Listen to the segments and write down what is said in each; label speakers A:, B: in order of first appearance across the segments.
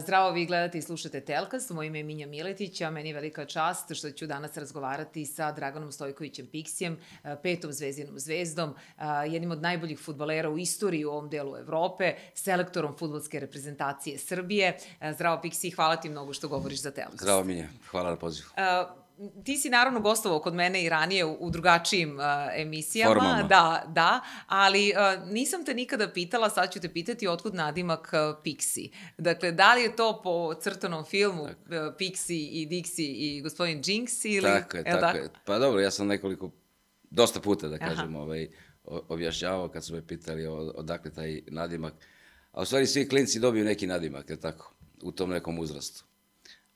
A: Zdravo, vi gledate i slušate Telkas, moje ime je Minja Miletić, a meni je velika čast što ću danas razgovarati sa Draganom Stojkovićem Piksijem, petom zvezdinom zvezdom, jednim od najboljih futbalera u istoriji u ovom delu Evrope, selektorom futbolske reprezentacije Srbije. Zdravo, Piksi, hvala ti mnogo što govoriš za Telkas.
B: Zdravo, Minja, hvala na pozivu
A: ti si naravno gostovao kod mene i ranije u, u drugačijim uh, emisijama.
B: Formalno.
A: Da, da, ali uh, nisam te nikada pitala, sad ću te pitati otkud nadimak uh, Pixi. Dakle, da li je to po crtanom filmu uh, Pixi i Dixi i gospodin Jinx ili...
B: Tako je, tako, tako je. Pa dobro, ja sam nekoliko, dosta puta da kažem, Aha. ovaj, objašnjavao kad su me pitali odakle taj nadimak. A u stvari svi klinci dobiju neki nadimak, je tako, u tom nekom uzrastu.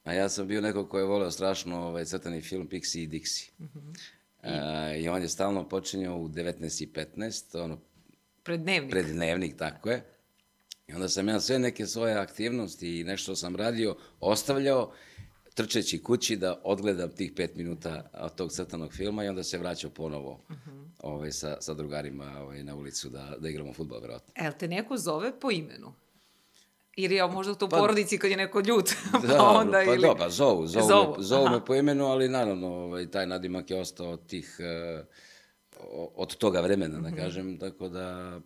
B: A ja sam bio neko ko je voleo strašno ovaj, crtani film Pixi i Dixi. Mm -hmm. I... Uh, I on je stalno počinjao u 19.15, ono...
A: Pred dnevnik.
B: Pred dnevnik, tako je. I onda sam ja sve neke svoje aktivnosti i nešto sam radio, ostavljao, trčeći kući da odgledam tih pet minuta od tog crtanog filma i onda se vraćao ponovo uh mhm. -huh. ovaj, sa, sa drugarima ovaj, na ulicu da, da igramo futbol, verovatno.
A: El te neko zove po imenu? Ili je možda u to pa, porodici kad je neko ljut, pa da, onda
B: pa
A: ili...
B: Da, zovu, zovu, zovu, me, zovu me po imenu, ali naravno ovaj, taj nadimak je ostao od tih, uh, od toga vremena, da mm -hmm. kažem, tako da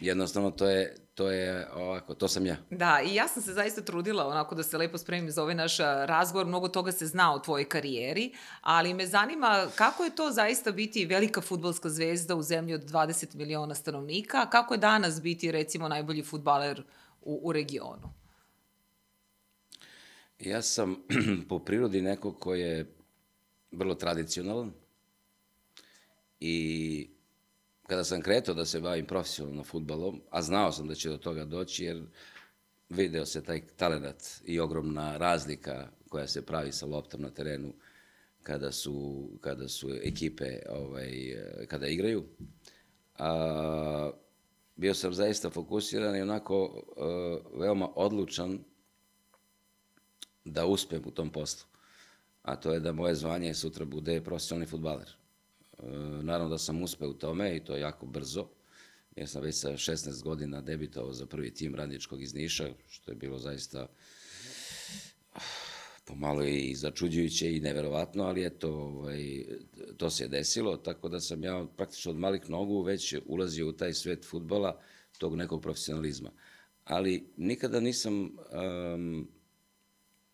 B: jednostavno to je, to je ovako, to sam ja.
A: Da, i ja sam se zaista trudila onako da se lepo spremim za ovaj naš razgovor, mnogo toga se zna o tvojoj karijeri, ali me zanima kako je to zaista biti velika futbolska zvezda u zemlji od 20 miliona stanovnika, kako je danas biti recimo najbolji futbaler u, u regionu?
B: Ja sam po prirodi neko ko je vrlo tradicionalan i kada sam kretao da se bavim profesionalno futbalom, a znao sam da će do toga doći jer video se taj talent i ogromna razlika koja se pravi sa loptom na terenu kada su, kada su ekipe ovaj, kada igraju. A, bio sam zaista fokusiran i onako uh, veoma odlučan da uspem u tom poslu. A to je da moje zvanje sutra bude profesionalni futbaler. Uh, naravno da sam uspeo u tome i to jako brzo, jer sam već sa 16 godina debitovao za prvi tim radničkog iz Niša, što je bilo zaista pomalo i začuđujuće i neverovatno, ali eto, ovaj, to se je desilo, tako da sam ja praktično od malih nogu već ulazio u taj svet futbola, tog nekog profesionalizma. Ali nikada nisam um,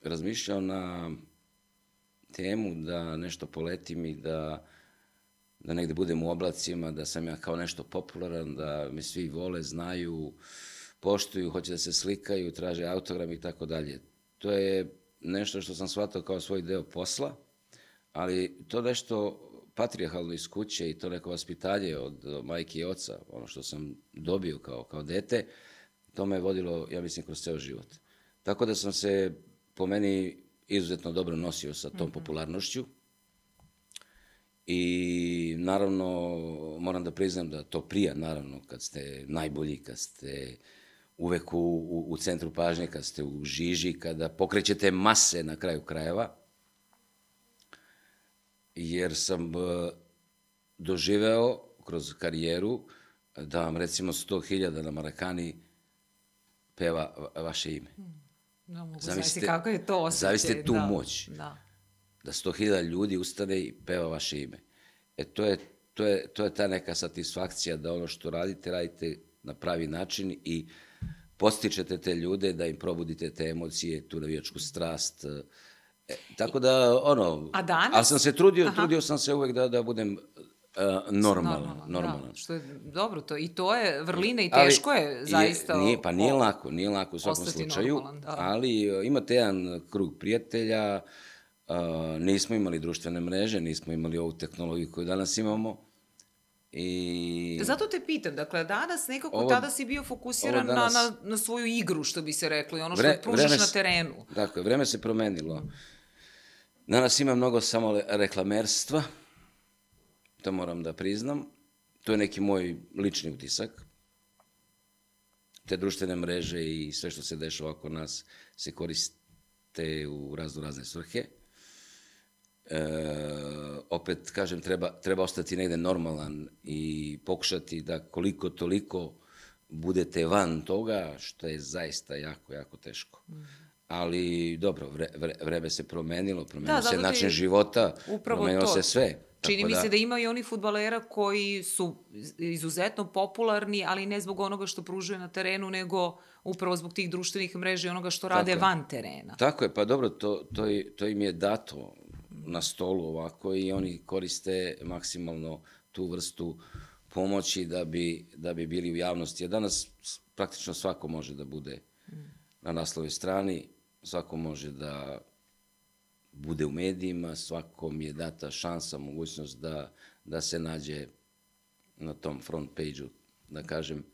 B: razmišljao na temu da nešto poletim i da, da negde budem u oblacima, da sam ja kao nešto popularan, da me svi vole, znaju, poštuju, hoće da se slikaju, traže autogram i tako dalje. To je nešto što sam shvatao kao svoj deo posla, ali to nešto patrijarhalno iz kuće i to neko vaspitanje od majke i oca, ono što sam dobio kao, kao dete, to me je vodilo, ja mislim, kroz ceo život. Tako da sam se, po meni, izuzetno dobro nosio sa tom mm -hmm. popularnošću. I naravno, moram da priznam da to prija, naravno, kad ste najbolji, kad ste uvek u, u, u centru pažnje, kad ste u žiži, kada pokrećete mase na kraju krajeva, jer sam e, doživeo kroz karijeru da vam recimo 100.000 na Marakani peva vaše ime. Hmm.
A: Da, mogu zamisliti kako je to osjećaj.
B: Zavisite tu da, moć. Da. Da 100.000 ljudi ustane i peva vaše ime. E to je, to, je, to je ta neka satisfakcija da ono što radite, radite na pravi način i uh, postičete te ljude, da im probudite te emocije, tu navijačku strast. E, tako da, ono,
A: A danas?
B: ali sam se trudio, Aha. trudio sam se uvek da, da budem uh, normalan. Normalan, normalan. Da,
A: što je dobro to. I to je vrlina i teško ali, je zaista.
B: Je, nije, pa nije o, lako, nije lako u svakom slučaju. Normalan, da. Ali uh, imate jedan krug prijatelja, uh, nismo imali društvene mreže, nismo imali ovu tehnologiju koju danas imamo. I...
A: Zato te pitam, dakle, danas nekako ovo, tada si bio fokusiran danas, na, na, na svoju igru, što bi se reklo, i ono što vre, pružiš vreme, na terenu.
B: Dakle, vreme se promenilo. Danas ima mnogo samo reklamerstva, to moram da priznam. To je neki moj lični utisak. Te društvene mreže i sve što se dešava oko nas se koriste u razno razne svrhe. E, opet, kažem, treba, treba ostati negde normalan i pokušati da koliko toliko budete van toga, što je zaista jako, jako teško. Mm. ali dobro, vre, vre, vreme se promenilo, promenilo
A: Da,
B: se način života,
A: upravo
B: promenilo
A: to.
B: se sve.
A: Čini
B: Tako
A: mi se da ima i onih futbalera koji su izuzetno popularni, ali ne zbog onoga što pružaju na terenu, nego upravo zbog tih društvenih mreža i onoga što rade
B: je.
A: van terena.
B: Tako je, pa dobro, to, to, to im je dato na stolu ovako i oni koriste maksimalno tu vrstu pomoći da bi, da bi bili u javnosti. Jer danas praktično svako može da bude na naslovoj strani, svako može da bude u medijima, svakom je data šansa, mogućnost da, da se nađe na tom front page-u, da kažem,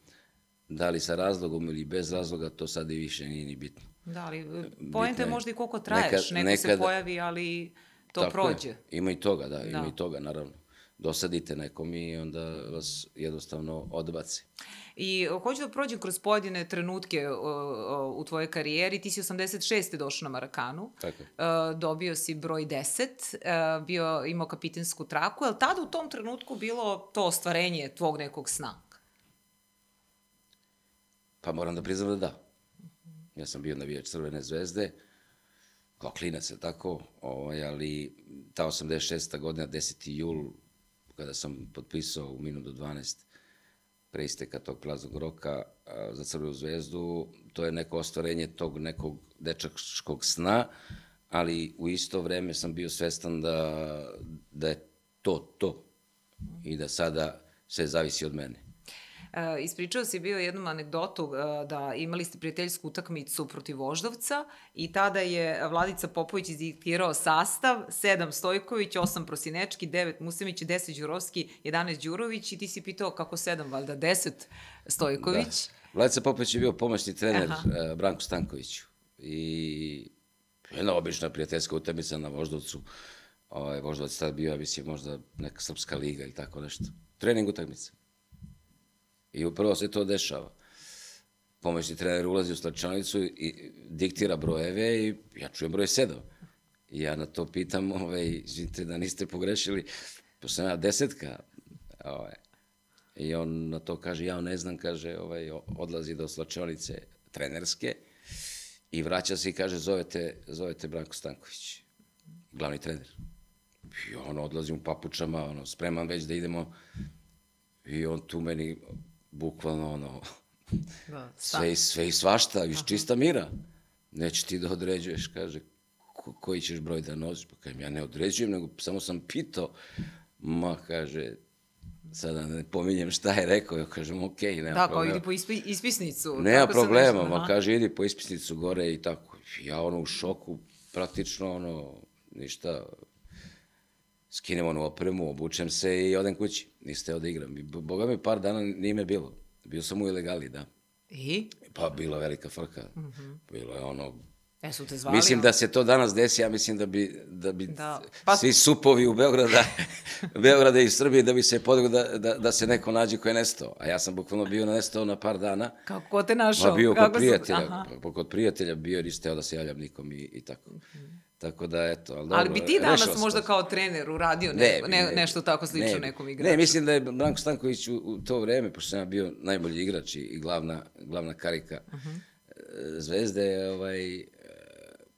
B: da li sa razlogom ili bez razloga, to sad i više nije ni bitno.
A: Da, ali poenta je možda i koliko traješ.
B: nekad-
A: Neko se
B: nekad-
A: pojavi, ali to
B: Tako
A: prođe.
B: Je. Ima i toga, da, ima
A: Da.
B: i toga, naravno. Dosadite nekom i onda vas jednostavno odbaci.
A: I o, hoću da prođem kroz pojedine trenutke o, o, u tvojoj karijeri. Ti si 86. došao na Marakanu.
B: Tako.
A: E, dobio si broj 10, e, bio, imao kapitensku traku. Je li tada u tom trenutku bilo to ostvarenje tvog nekog sna?
B: Pa moram da priznam da da. Ja sam bio navijač Crvene zvezde, kao klinac je tako, ovaj, ali ta 86. godina, 10. jul, kada sam potpisao u minut do 12 pre isteka tog plaznog roka a, za Crvenu zvezdu, to je neko ostvarenje tog nekog dečačkog sna, ali u isto vreme sam bio svestan da, da je to to i da sada sve zavisi od mene.
A: E, ispričao si bio jednu anegdotu e, da imali ste prijateljsku utakmicu protiv Voždovca i tada je Vladica Popović izdiktirao sastav, 7 Stojković, 8 Prosinečki, 9 Musemić, 10 Đurovski, 11 Đurović i ti si pitao kako 7, valjda 10 Stojković.
B: Da. Vladica Popović je bio pomoćni trener
A: Aha.
B: uh, Branku Stankoviću. I jedna obična prijateljska utakmica na Voždovcu. Ovaj, Voždovac tad bio, ja mislim, možda neka srpska liga ili tako nešto. Trening utakmica. I upravo se to dešava. Pomoćni trener ulazi u slačanicu i diktira brojeve i ja čujem broj 7. I ja na to pitam, ovaj, izvinite da niste pogrešili, to sam ja desetka. Ovaj. I on na to kaže, ja ne znam, kaže, ovaj, odlazi do slačionice trenerske i vraća se i kaže, zovete, zovete Branko Stanković, glavni trener. I on odlazi u papučama, ono, spreman već da idemo i on tu meni bukvalno ono,
A: Da,
B: sve, i- sve i svašta, iz čista mira. Neće ti da određuješ, kaže, ko, koji ćeš broj da nosiš? Pa kažem, ja ne određujem, nego samo sam pitao. Ma, kaže, sada ne pominjem šta je rekao, ja kažem, okej, nema
A: Da,
B: problema.
A: idi po ispi, ispisnicu.
B: Nema
A: tako
B: problema, ma kaže, idi po ispisnicu gore i tako. Ja ono u šoku, praktično ono, ništa, skinem onu opremu, obučem se i odem kući. Niste da igram. Boga mi par dana nije me bilo. Bio sam u ilegali, da.
A: I?
B: Pa bila velika frka. Bilo je ono...
A: E, su te zvali?
B: Mislim da se to danas desi, ja mislim da bi, da bi
A: Da.
B: pa...
A: Pa-
B: svi supovi u Beograda, Beograda i Srbije da bi se podiglo da, da, da se neko nađe ko je nestao. A ja sam bukvalno bio nestao na par dana.
A: Kako ko te našao?
B: Ma bio kod
A: Kako su-
B: prijatelja,
A: Aha.
B: pa kod prijatelja bio jer niste da se javljam nikom i, i tako. Tako da, eto, ali dobro.
A: Ali bi ti danas možda kao trener uradio ne, ne,
B: bi.
A: nešto tako slično
B: Ne
A: nekom igraču?
B: Ne, mislim da je Branko Stanković u, u to vreme, pošto sam ja bio najbolji igrač i, i glavna, glavna karika uh
A: Mhm.
B: -huh. Zvezde, ovaj, e,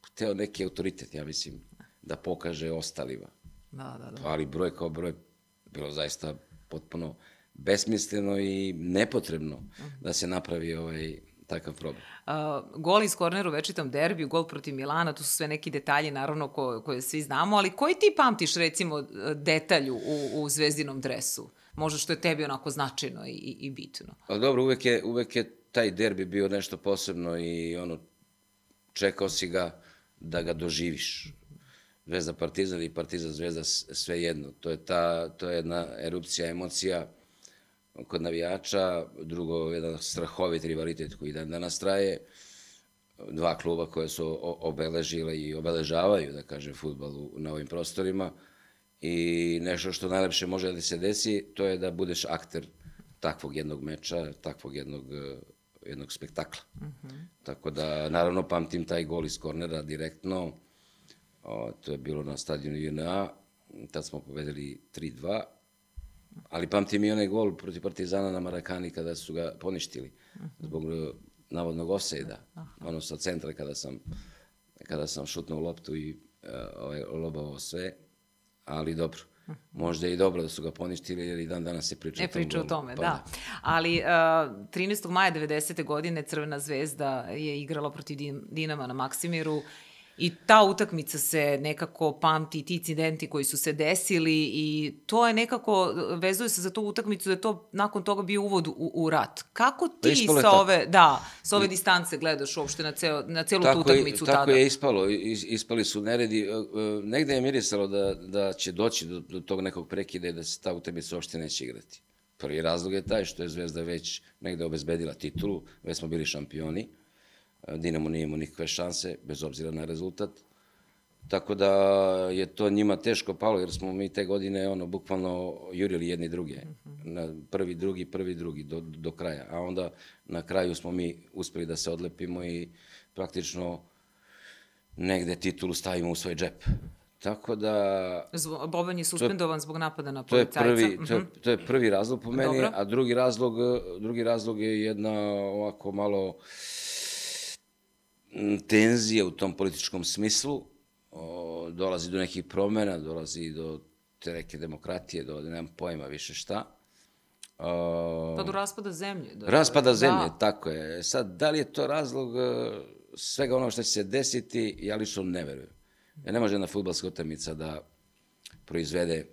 B: hteo neki autoritet, ja mislim, da pokaže ostalima.
A: Da, da, da.
B: Ali broj kao broj bilo zaista potpuno besmisleno i nepotrebno da se napravi ovaj takav problem.
A: Uh, gol iz kornera u večitom derbiju, gol protiv Milana, to su sve neki detalji, naravno, ko, koje svi znamo, ali koji ti pamtiš, recimo, detalj u, u zvezdinom dresu? Možda što je tebi onako značajno i, i, bitno.
B: Ali dobro, uvek je, uvek je taj derbi bio nešto posebno i ono, čekao si ga da ga doživiš. Zvezda Partizan i Partizan Zvezda sve jedno. To je, ta, to je jedna erupcija emocija kod navijača, drugo jedan strahovit rivalitet koji dan danas traje, dva kluba koje su obeležile i obeležavaju, da kažem, futbal na ovim prostorima. I nešto što najlepše može da se desi, to je da budeš akter takvog jednog meča, takvog jednog, eh, jednog spektakla. Tako da, naravno, pamtim taj gol iz kornera direktno, o, to je bilo na stadionu JNA, tad smo pobedili 3-2, ali pamtim i onaj gol protiv Partizana na Marakani kada su ga poništili zbog eh, navodnog offside-a, ono sa centra kada sam kada sam šutnuo loptu i uh, ovaj, lobao sve, ali dobro. Možda je i dobro da su ga poništili, jer i dan danas se priča tom
A: priča o tome,
B: Pa
A: da. Ali uh, 13. maja 90. godine Crvena zvezda je igrala protiv Din- Dinama na Maksimiru i ta utakmica se nekako pamti, ti incidenti koji su se desili i to je nekako, vezuje se za tu utakmicu da je to nakon toga bio uvod u, u rat. Kako ti
B: ispalo je
A: sa
B: tako.
A: ove, da, sa ove distance gledaš uopšte na, ceo, na celu tu
B: Tako je,
A: utakmicu
B: tako
A: tada?
B: je ispalo, is, ispali su neredi. E, e, Negde je mirisalo da, da će doći do, do tog nekog prekida i da se ta utakmica uopšte neće igrati. Prvi razlog je taj što je Zvezda već negde obezbedila titulu, već smo bili šampioni. Dinamo nije imao nikakve šanse, bez obzira na rezultat. Tako da je to njima teško palo, jer smo mi te godine ono, bukvalno jurili jedni druge. Na prvi, drugi, prvi, drugi, do, do kraja. A onda na kraju smo mi uspeli da se odlepimo i praktično negde titulu stavimo u svoj džep. Tako da
A: Zvo- Boban je suspendovan zbog napada na
B: to je
A: policajca.
B: prvi to je, to je prvi razlog po meni,
A: Dobro.
B: a drugi razlog drugi razlog je jedna ovako malo m, tenzija u tom političkom smislu. O, dolazi do nekih promena, dolazi do te neke demokratije, do nemam pojma više šta. O,
A: Pa do raspada zemlje. Da,
B: Raspada zemlje,
A: Da.
B: tako je. Sad, da li je to razlog e, svega ono što će se desiti, ja lično ne verujem. Ja ne može jedna futbalska utakmica da proizvede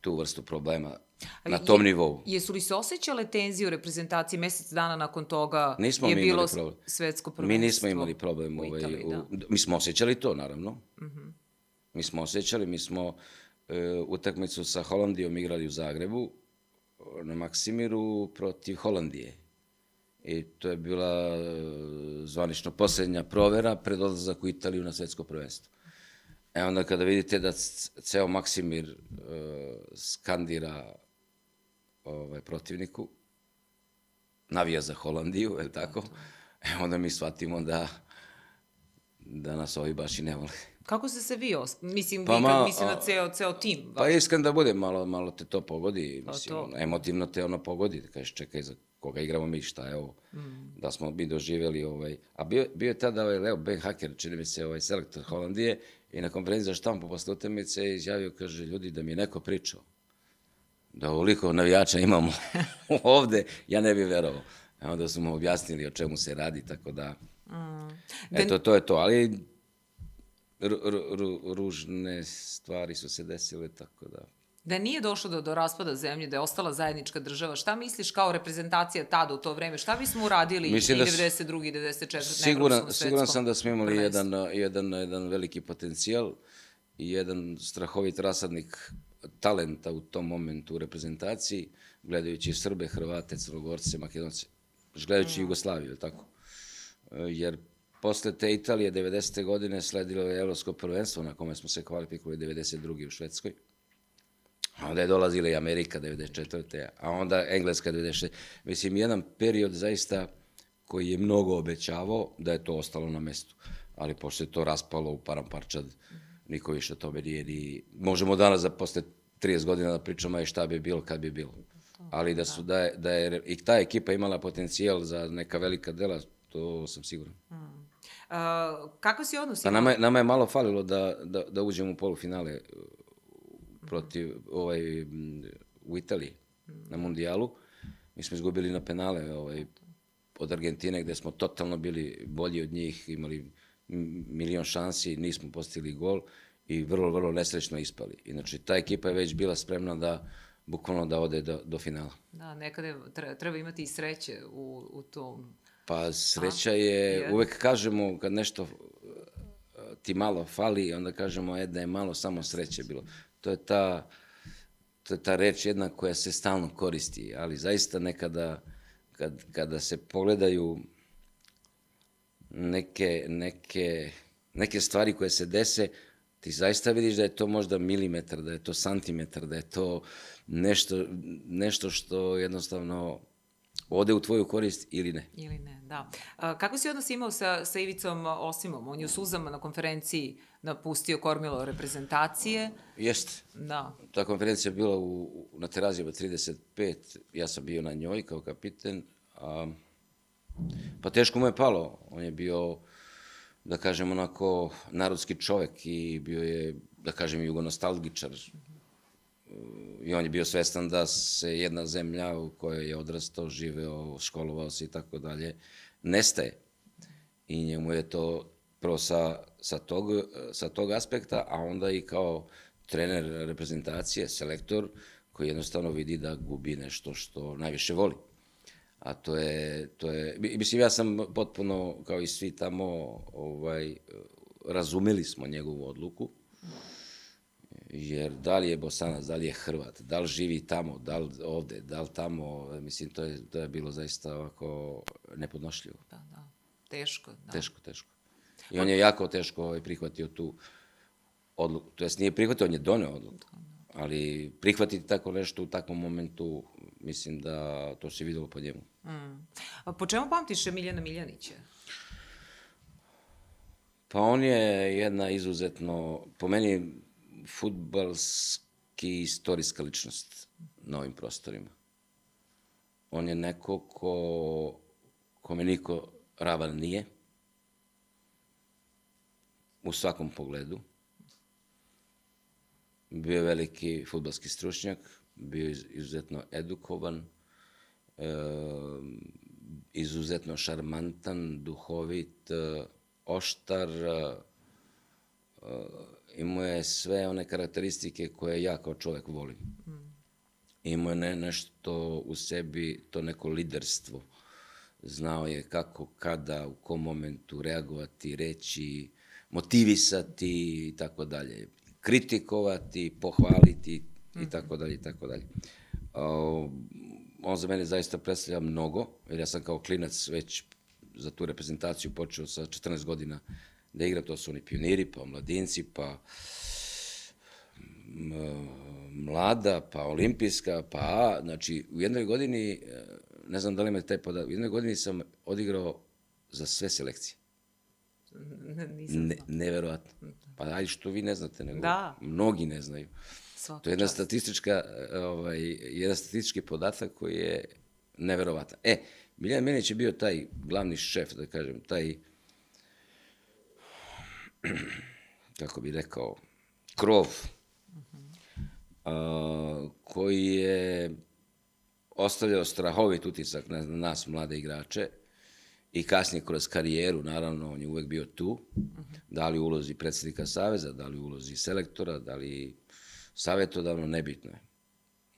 B: tu vrstu problema na tom nivou.
A: Jesu li se osjećale tenzije u reprezentaciji mesec dana nakon toga
B: Nismo
A: je
B: mi
A: bilo svetsko
B: Mi
A: prvenstvo?
B: nismo imali problem.
A: u
B: Ovaj,
A: Italiji,
B: u,
A: da.
B: Mi smo osjećali to, naravno. Mi smo osjećali, mi smo e, utakmicu sa Holandijom igrali u Zagrebu, na Maksimiru protiv Holandije. I to je bila e, zvanično posljednja provera pred odlazak u Italiju na svetsko prvenstvo. E onda kada vidite da ceo Maksimir e, skandira ovaj, protivniku, navija za Holandiju, je li tako? E onda mi shvatimo da, da nas ovi baš i ne vole.
A: Kako ste se vi os... Mislim,
B: Pa
A: vi,
B: ma,
A: kad, mislim na ceo, ceo tim.
B: Pa iskren da bude, malo, malo te to pogodi,
A: Pa
B: mislim,
A: to.
B: ono, emotivno te ono pogodi, da kažeš čekaj za koga igramo mi, šta je ovo,
A: Mm.
B: da smo mi doživjeli ovaj, a bio, bio je tada ovaj Leo Ben Hacker, čini mi se ovaj selektor Holandije i na konferenciji za štampu posle utakmice je izjavio, kaže, ljudi, da mi je neko pričao, da ovoliko navijača imamo ovde, ja ne bih verovao. A onda su mu objasnili o čemu se radi, tako da,
A: Da-
B: eto, to je to, ali ru, ru, ru, ružne stvari su se desile, tako da...
A: Da nije došlo do, do raspada zemlje, da je ostala zajednička država, šta misliš kao reprezentacija tada u to vreme? Šta bismo uradili
B: Mislim
A: i
B: da s-
A: 92. i 94.
B: Siguran, siguran sam da smo imali jedan, jedan, jedan veliki potencijal i jedan strahovit rasadnik talenta u tom momentu u reprezentaciji, gledajući Srbe, Hrvate, Crnogorce, Makedonce, gledajući Jugoslaviju, je li tako? E, Jer posle te Italije 90. godine sledilo je Evropsko prvenstvo na kome smo se kvalifikovali 92. u Švedskoj. A onda je dolazila i Amerika 94. A onda Engleska 96. Mislim, jedan period zaista koji je mnogo obećavao da je to ostalo na mestu. Ali pošto je to raspalo u param parčad, niko više o tome nije ni... Možemo danas za posle 30 godina da pričamo aj šta bi bilo kad bi bilo. Ali da su da je, da je i ta ekipa imala potencijal za neka velika dela, to sam siguran.
A: Uh, kako si odnos
B: Pa nama je, nama je malo falilo da, da, da uđemo u polufinale uh, protiv ovaj, m, u Italiji na mundijalu. Mi smo izgubili na penale ovaj, od Argentine gde smo totalno bili bolji od njih, imali milion šansi, nismo postigli gol i vrlo, vrlo nesrećno ispali. Inače, ta ekipa je već bila spremna da bukvalno da ode do, do finala.
A: Da, nekada je- treba imati i sreće u, u tom.
B: Pa sreća je,
A: je.
B: uvek kažemo kad nešto uh, ti malo fali, onda kažemo e, da je malo samo sreće bilo. To je ta, to je ta reč jedna koja se stalno koristi, ali zaista nekada kad, kada se pogledaju neke, neke, neke stvari koje se dese, ti zaista vidiš da je to možda milimetar, da je to santimetar, da je to nešto, nešto što jednostavno ode u tvoju korist ili ne.
A: Ili ne, da. A, kako si odnos imao sa, sa Ivicom Osimom? On je u suzama na konferenciji napustio kormilo reprezentacije.
B: Jeste.
A: Da.
B: Ta konferencija je bila u, na Terazijeva 35, ja sam bio na njoj kao kapiten, a, pa teško mu je palo. On je bio da kažem, onako narodski čovek i bio je, da kažem, jugonostalgičar. I on je bio svestan da se jedna zemlja u kojoj je odrastao, živeo, školovao se i tako dalje, nestaje. I njemu je to prvo sa, sa, tog, sa tog aspekta, a onda i kao trener reprezentacije, selektor, koji jednostavno vidi da gubi nešto što najviše voli. A to je, to je, mislim, ja sam potpuno, kao i svi tamo, ovaj, razumeli smo njegovu odluku, jer da li je Bosanac, da li je Hrvat, da li živi tamo, da li ovde, da li tamo, mislim, to je, to je bilo zaista ovako nepodnošljivo.
A: Da, da. Teško, da.
B: Teško, teško. I on je jako teško ovaj, prihvatio tu odluku. To jest nije prihvatio, on je doneo odluku. Ali prihvatiti tako nešto u takvom momentu, mislim da to se videlo po njemu.
A: Mm. A po čemu pamtiš Emiljana Miljanića?
B: Pa on je jedna izuzetno, po meni, futbalski istorijska ličnost na ovim prostorima. On je neko ko, kome niko ravan nije, u svakom pogledu. Bio je veliki futbalski stručnjak, bio je izuzetno edukovan, e, izuzetno šarmantan, duhovit, e, oštar, e, imao je sve one karakteristike koje ja kao čovek volim. Imao je ne, nešto u sebi, to neko liderstvo. Znao je kako, kada, u kom momentu reagovati, reći, motivisati i tako dalje. Kritikovati, pohvaliti i tako dalje i tako dalje. On za mene zaista predstavlja mnogo, jer ja sam kao klinac već za tu reprezentaciju počeo sa 14 godina da igram, to su oni pioniri, pa mladinci, pa mlada, pa olimpijska, pa A, znači u jednoj godini, e, ne znam da li imate taj podatak, u jednoj godini sam odigrao za sve selekcije.
A: Nisam
B: ne, neverovatno. Pa ajde što vi ne znate, nego
A: Da.
B: mnogi ne znaju.
A: Svaka
B: To je jedna
A: čast.
B: statistička, ovaj, jedan statistički podatak koji je neverovatan. E, Miljan Menić je bio taj glavni šef, da kažem, taj, kako bi rekao, krov, a, koji je ostavljao strahovit utisak na nas, mlade igrače, i kasnije kroz karijeru, naravno, on je uvek bio tu, da li ulozi predsednika Saveza, da li ulozi selektora, da li savjetodavno, nebitno je.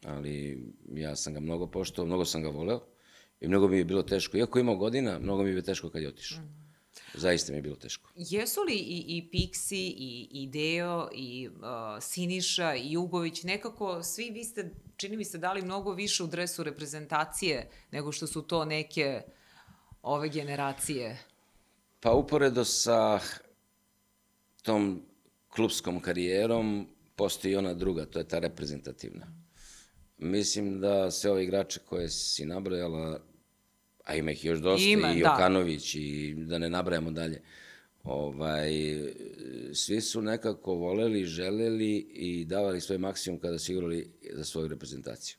B: Ali ja sam ga mnogo poštovao, mnogo sam ga voleo i mnogo mi je bilo teško. Iako imao godina, mnogo mi je bilo teško kad je otišao. Zaista mi je bilo teško.
A: Jesu li i, i Piksi, i, i Deo, i uh, Siniša, i Jugović, nekako svi vi ste, čini mi se, dali mnogo više u dresu reprezentacije nego što su to neke ove generacije?
B: Pa uporedo sa tom klubskom karijerom postoji ona druga, to je ta reprezentativna. Mislim da sve ove igrače koje si nabrojala, a ima ih još dosta,
A: Ima,
B: i
A: da.
B: Okanović, i da ne nabrajamo dalje, ovaj, svi su nekako voleli, želeli i davali svoj maksimum kada su igrali za svoju reprezentaciju.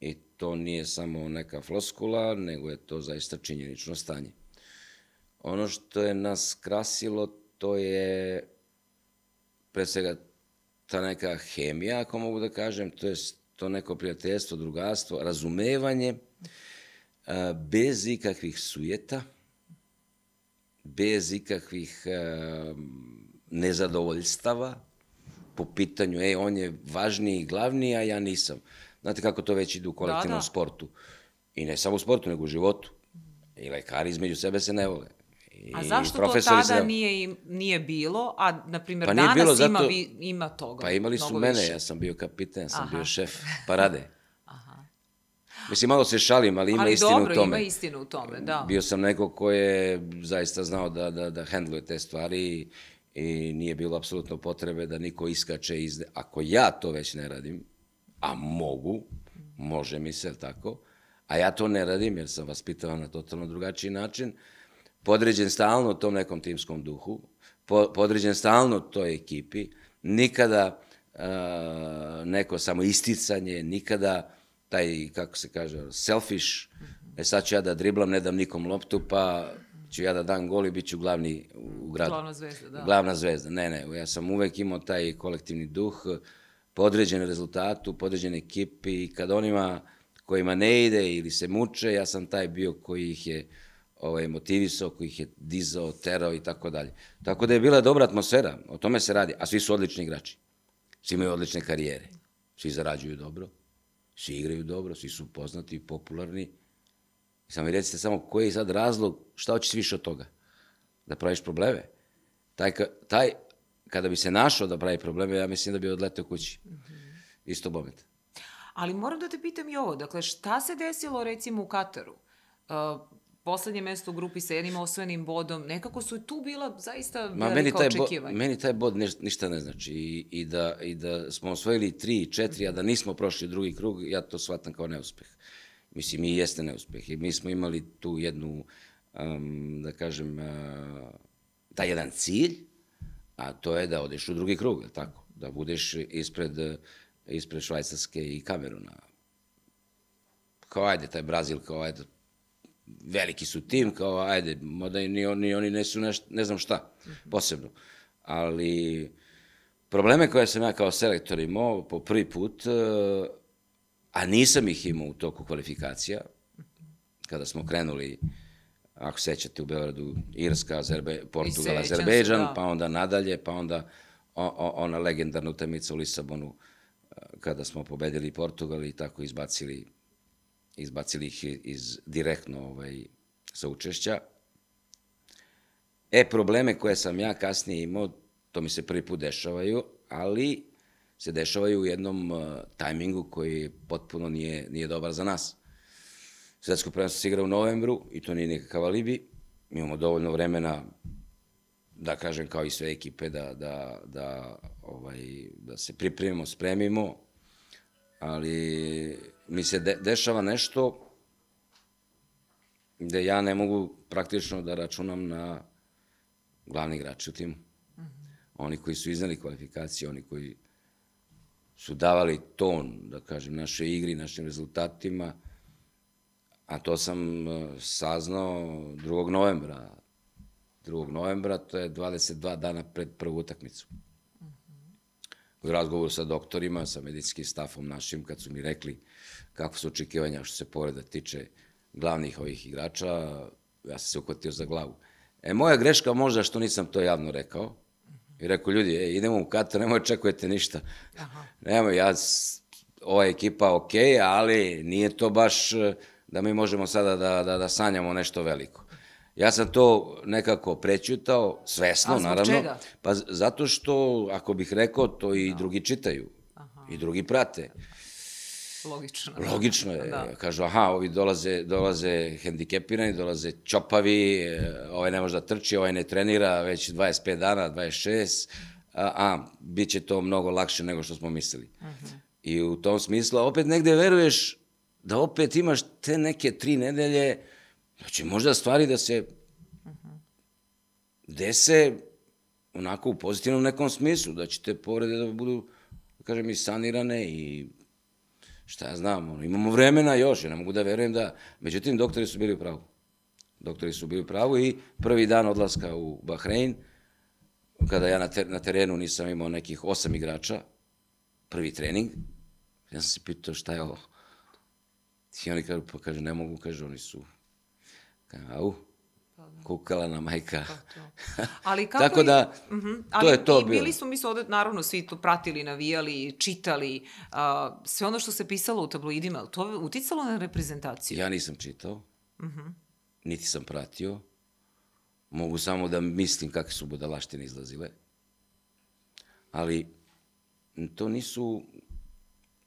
B: I to nije samo neka floskula, nego je to zaista činjenično stanje. Ono što je nas krasilo, to je pre svega ta neka hemija, ako mogu da kažem, to je to neko prijateljstvo, drugarstvo, razumevanje, a, bez ikakvih sujeta, bez ikakvih a, nezadovoljstava po pitanju, e, on je važniji i glavniji, a ja nisam. Znate kako to već ide u kolektivnom
A: da.
B: sportu. I ne samo u sportu, nego u životu. I lekari između sebe se ne vole.
A: A zašto to tada
B: ne-
A: nije, nije bilo, a, na primjer,
B: Pa
A: danas
B: bilo
A: ima,
B: zato-
A: vi, ima toga?
B: Pa imali su mene,
A: više?
B: ja sam bio kapitan, ja sam
A: Aha.
B: bio šef parade.
A: Aha.
B: Mislim, malo se šalim, ali ima
A: Ali
B: istinu
A: dobro,
B: u tome.
A: ima istinu u tome, da.
B: Bio sam neko ko je zaista znao da, da, da hendluje te stvari i, i nije bilo apsolutno potrebe da niko iskače iz... Ako ja to već ne radim, a mogu, može mi se, tako, a ja to ne radim jer sam vaspitavan na totalno drugačiji način, podređen stalno tom nekom timskom duhu, po, podređen stalno toj ekipi, nikada uh, neko samo isticanje, nikada taj, kako se kaže, selfish, e sad ću ja da driblam, ne dam nikom loptu, pa ću ja da dam gol i bit ću glavni u gradu.
A: Glavna zvezda, da.
B: Glavna zvezda, ne, ne, ja sam uvek imao taj kolektivni duh, podređen rezultatu, podređen ekipi i kad onima kojima ne ide ili se muče, ja sam taj bio koji ih je ovaj, motivisao, koji ih je dizao, terao i tako dalje. Tako da je bila dobra atmosfera, o tome se radi, a svi su odlični igrači. Svi imaju odlične karijere, svi zarađuju dobro, svi igraju dobro, svi su poznati i popularni. I samo mi recite samo koji je sad razlog, šta hoćeš više od toga? Da praviš probleme? Taj, taj kada bi se našao da pravi probleme, ja mislim da bi odleteo kući. Mm -hmm. Isto moment.
A: Ali moram da te pitam i ovo, dakle, šta se desilo recimo u Kataru? Uh, poslednje mesto u grupi sa jednim osvojenim bodom, nekako su tu bila zaista Ma, velika meni taj očekivanja.
B: Bo, meni taj bod ne, ništa ne znači I, i, da, i da smo osvojili tri, četiri, a da nismo prošli drugi krug, ja to shvatam kao neuspeh. Mislim, i jeste neuspeh. I mi smo imali tu jednu, um, da kažem, uh, taj jedan cilj, a to je da odeš u drugi krug, tako? Da budeš ispred, ispred Švajcarske i Kameruna. Kao ajde, taj Brazil, kao ajde, veliki su tim, kao ajde, moda ni oni, oni ne su neš, ne znam šta, posebno. Ali probleme koje sam ja kao selektor imao po prvi put, e, a nisam ih imao u toku kvalifikacija, kada smo krenuli, ako sećate u Beogradu, Irska, Azerbe, Portugal, Azerbejdžan, da. pa onda nadalje, pa onda o, o, ona legendarna utemica u Lisabonu, e, kada smo pobedili Portugal i tako izbacili izbacili ih iz direktno ovaj, sa učešća. E, probleme koje sam ja kasnije imao, to mi se prvi put dešavaju, ali se dešavaju u jednom uh, tajmingu koji potpuno nije, nije dobar za nas. Svetsko prvenstvo se igra u novembru i to nije nikakav alibi. Mi imamo dovoljno vremena da kažem kao i sve ekipe da, da, da, ovaj, da se pripremimo, spremimo, ali mi se de, dešava nešto gde ja ne mogu praktično da računam na glavni igrači u timu. Mm -hmm. Oni koji su iznali kvalifikacije, oni koji su davali ton, da kažem, naše igri, našim rezultatima, a to sam e, saznao 2. novembra. 2. novembra, to je 22 dana pred prvu utakmicu u razgovoru sa doktorima, sa medicinskim stafom našim, kad su mi rekli kako su očekivanja što se poreda tiče glavnih ovih igrača, ja sam se uhvatio za glavu. E, moja greška možda što nisam to javno rekao, i rekao, ljudi, e, idemo u Katar, nemoj očekujete ništa. Aha. Nemoj, ja, ova ekipa ok, ali nije to baš da mi možemo sada da, da, da sanjamo nešto veliko. Ja sam to nekako prećutao, svesno, A, naravno. Čega? Pa zato što, ako bih rekao, to i da. drugi čitaju. Aha. I drugi prate.
A: Logično.
B: Logično je. Da. Kažu, aha, ovi dolaze, dolaze hendikepirani, dolaze čopavi, e, ovaj ne može da trči, ovaj ne trenira već 25 dana, 26, a, a bit će to mnogo lakše nego što smo mislili. Uh mhm. -huh. I u tom smislu, opet negde veruješ da opet imaš te neke tri nedelje, Znači, možda stvari da se dese onako u pozitivnom nekom smislu, da će te povrede da budu, da kažem, i sanirane i šta ja znam, ono, imamo vremena još, ja ne mogu da verujem da... Međutim, doktori su bili u pravu. Doktori su bili u pravu i prvi dan odlaska u Bahrein, kada ja na, ter, na terenu nisam imao nekih osam igrača, prvi trening, ja sam se pitao šta je ovo. I oni kažu, pa kaže, ne mogu, kaže, oni su Au, pa da. Kukala na majka. Pa.
A: Ali kako Tako da, uh mhm, -huh. Ali to je to bilo. Bili smo, mi smo ovde, naravno, svi to pratili, navijali, čitali, uh, sve ono što se pisalo u tabloidima, to je uticalo na reprezentaciju?
B: Ja nisam čitao, uh mhm. -huh. niti sam pratio, mogu samo da mislim kakve su budalaštine izlazile, ali to nisu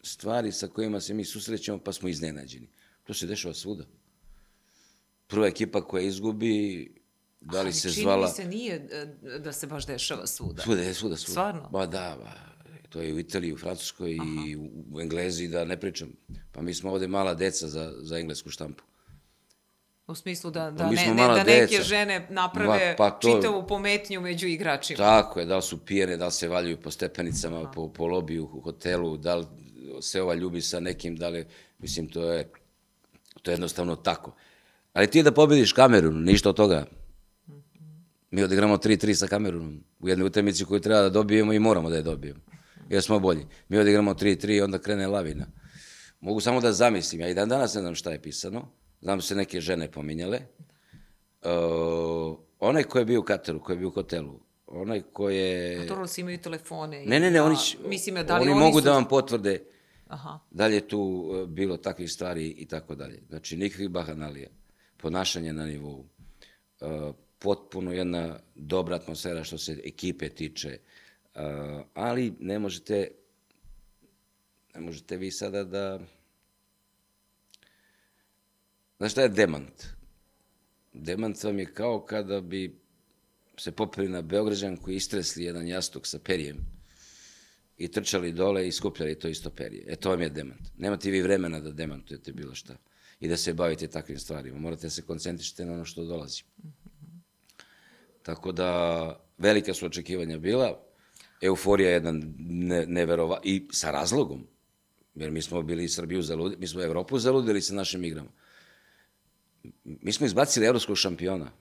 B: stvari sa kojima se mi susrećemo pa smo iznenađeni. To se dešava svuda prva ekipa koja izgubi, da li Ali se zvala...
A: Ali čini mi se nije e, da se baš dešava svuda.
B: Svuda, svuda, svuda.
A: Stvarno?
B: Ba da, ba. To je u Italiji, u Francuskoj Aha. i u Engleziji, da ne pričam. Pa mi smo ovde mala deca za, za englesku štampu.
A: U smislu da, da, pa ne, ne, da neke deca. žene naprave pa to, čitavu pometnju među igračima.
B: Tako je, da li su pijene, da li se valjuju po stepenicama, Aha. po, po lobiju u hotelu, da li se ova ljubi sa nekim, da li, mislim, to je, to je jednostavno tako. Ali ti da pobediš kameru, ništa od toga. Mi odigramo 3-3 sa Kamerunom u jednoj utakmici koju treba da dobijemo i moramo da je dobijemo. Jer smo bolji. Mi odigramo 3-3 i onda krene lavina. Mogu samo da zamislim, ja i dan danas ne znam šta je pisano. Znam da se neke žene pominjale. Uh, onaj ko je bio u Kataru, ko je bio u hotelu, onaj ko je...
A: Si imaju telefone.
B: Ne, ne, ne,
A: da,
B: oni, će-
A: mislim, da li
B: oni,
A: oni
B: mogu
A: su...
B: da vam potvrde
A: Aha.
B: da li je tu uh, bilo takvih stvari i tako dalje. Znači, nikakvih bahanalija. Ponašanje na nivou. Uh, potpuno jedna dobra atmosfera što se ekipe tiče. Uh, ali ne možete ne možete vi sada da Znaš šta je demant? Demant vam je kao kada bi se popeli na Beograđanku i istresli jedan jastuk sa perijem i trčali dole i skupljali to isto perje. E, to vam je demant. Nemate vi vremena da demantujete bilo šta i da se bavite takvim stvarima. Morate da se koncentrišite na ono što dolazi. Tako da, velika su očekivanja bila, euforija je jedna ne, neverova, i sa razlogom, jer mi smo bili Srbiju zaludili, mi smo Evropu zaludili sa našim igrama. Mi smo izbacili evropskog šampiona,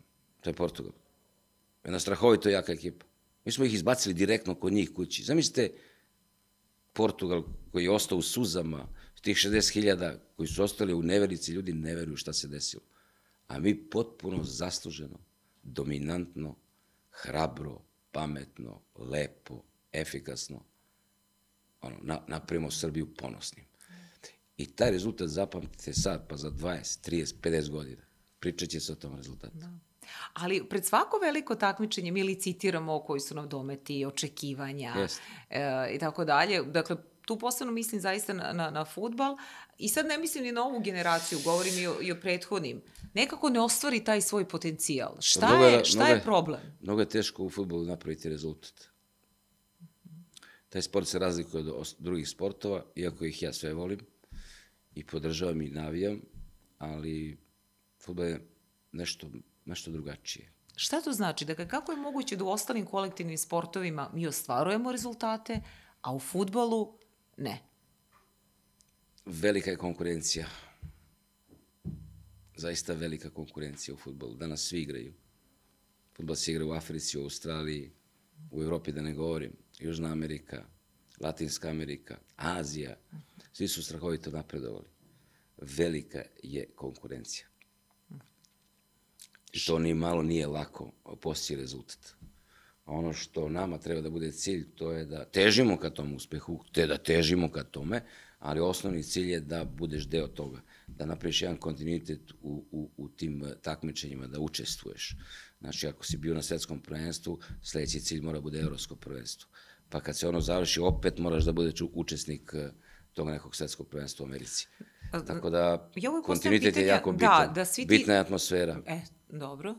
B: to je Portugal. Jedna strahovito jaka ekipa. Mi smo ih izbacili direktno kod njih kući. Zamislite Portugal koji je ostao u suzama, tih 60.000 koji su ostali u neverici, ljudi ne veruju šta se desilo. A mi potpuno zasluženo, dominantno, hrabro, pametno, lepo, efikasno, ono, na, napravimo Srbiju ponosnim. I taj rezultat zapamtite sad, pa za 20, 30, 50 godina. Pričat će se o tom rezultatu. Da.
A: Ali pred svako veliko takmičenje mi licitiramo koji su nam dometi, očekivanja
B: Jeste.
A: e, i tako dalje. Dakle, tu posebno mislim zaista na, na, na futbal i sad ne mislim ni na ovu generaciju, govorim i o, i o prethodnim. Nekako ne ostvari taj svoj potencijal. Šta,
B: Mnogo
A: je, šta
B: mnogo
A: je problem?
B: Mnogo je teško u futbolu napraviti rezultat. Taj sport se razlikuje od drugih sportova, iako ih ja sve volim i podržavam i navijam, ali futbol je nešto, nešto drugačije.
A: Šta to znači? Dakle, kako je moguće da u ostalim kolektivnim sportovima mi ostvarujemo rezultate, a u futbolu ne?
B: Velika je konkurencija. Zaista velika konkurencija u futbolu. Danas svi igraju. Futbol se igra u Africi, u Australiji, u Evropi da ne govorim. Južna Amerika, Latinska Amerika, Azija. Svi su strahovito napredovali. Velika je konkurencija. I to ni malo nije lako postići rezultat. Ono što nama treba da bude cilj, to je da težimo ka tom uspehu, te da težimo ka tome, ali osnovni cilj je da budeš deo toga, da napraviš jedan kontinuitet u, u, u tim eh, takmičenjima, da učestvuješ. Znači, ako si bio na svetskom prvenstvu, sledeći cilj mora bude evropsko prvenstvo. Pa kad se ono završi, opet moraš da budeš učesnik eh, tog nekog svetskog prvenstva u Americi. Tako da,
A: Ja
B: kontinuitet je
A: pitanje,
B: jako
A: da,
B: bitan.
A: da svi ti-
B: Bitna je atmosfera.
A: E, dobro.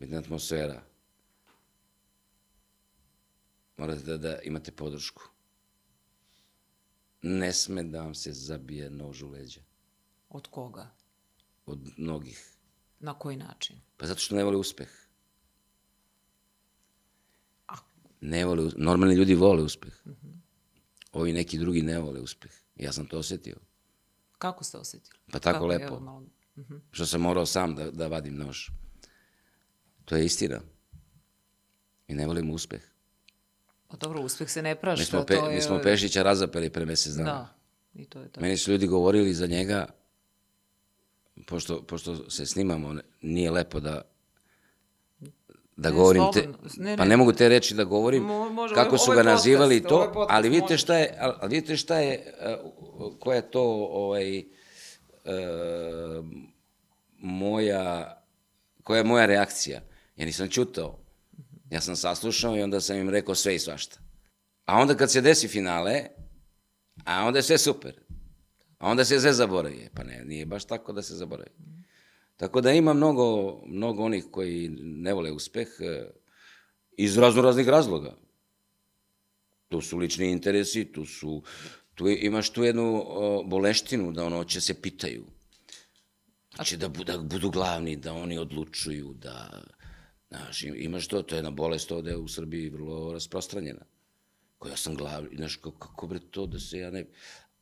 B: Bitna je atmosfera. Morate da, da imate podršku. Ne sme da vam se zabije nož u leđa.
A: Od koga?
B: Od mnogih.
A: Na koji način?
B: Pa zato što ne vole uspeh. Ne vole, normalni ljudi vole uspeh. Ovi neki drugi ne vole uspeh. Ja sam to osetio.
A: Kako ste osetili?
B: Pa tako
A: Kako,
B: lepo.
A: evo, malo...
B: Što sam morao sam da, da vadim nož. To je istina. I ne volim uspeh.
A: Pa dobro, uspeh se ne prašta.
B: Mi smo, pe,
A: to je...
B: mi smo Pešića razapeli pre mesec dana.
A: Da, i to je to.
B: Meni su ljudi govorili za njega, pošto, pošto se snimamo, ne- nije lepo da da
A: Ne,
B: govorim te,
A: slobodno. Ne,
B: pa
A: ne.
B: ne mogu te reći da govorim,
A: Mo- može,
B: kako su ga
A: podcast,
B: nazivali to,
A: podcast,
B: ali vidite šta je, ali vidite šta je, uh, koja je to ovaj, uh, moja, koja je moja reakcija. Ja nisam čutao. Ja sam saslušao i onda sam im rekao sve i svašta. A onda kad se desi finale, a onda je sve super. A onda se sve zaboravi. Pa ne, nije baš tako da se zaboravi. Tako da ima mnogo, mnogo onih koji ne vole uspeh eh, iz razno raznih razloga. Tu su lični interesi, tu su, tu imaš tu jednu boleštinu da ono će se pitaju. Će da, da budu glavni, da oni odlučuju, da... Znaš, im- imaš to, to je jedna bolest ovde u Srbiji vrlo rasprostranjena. Koja sam glavni, znaš, kako, kako bre to da se ja ne...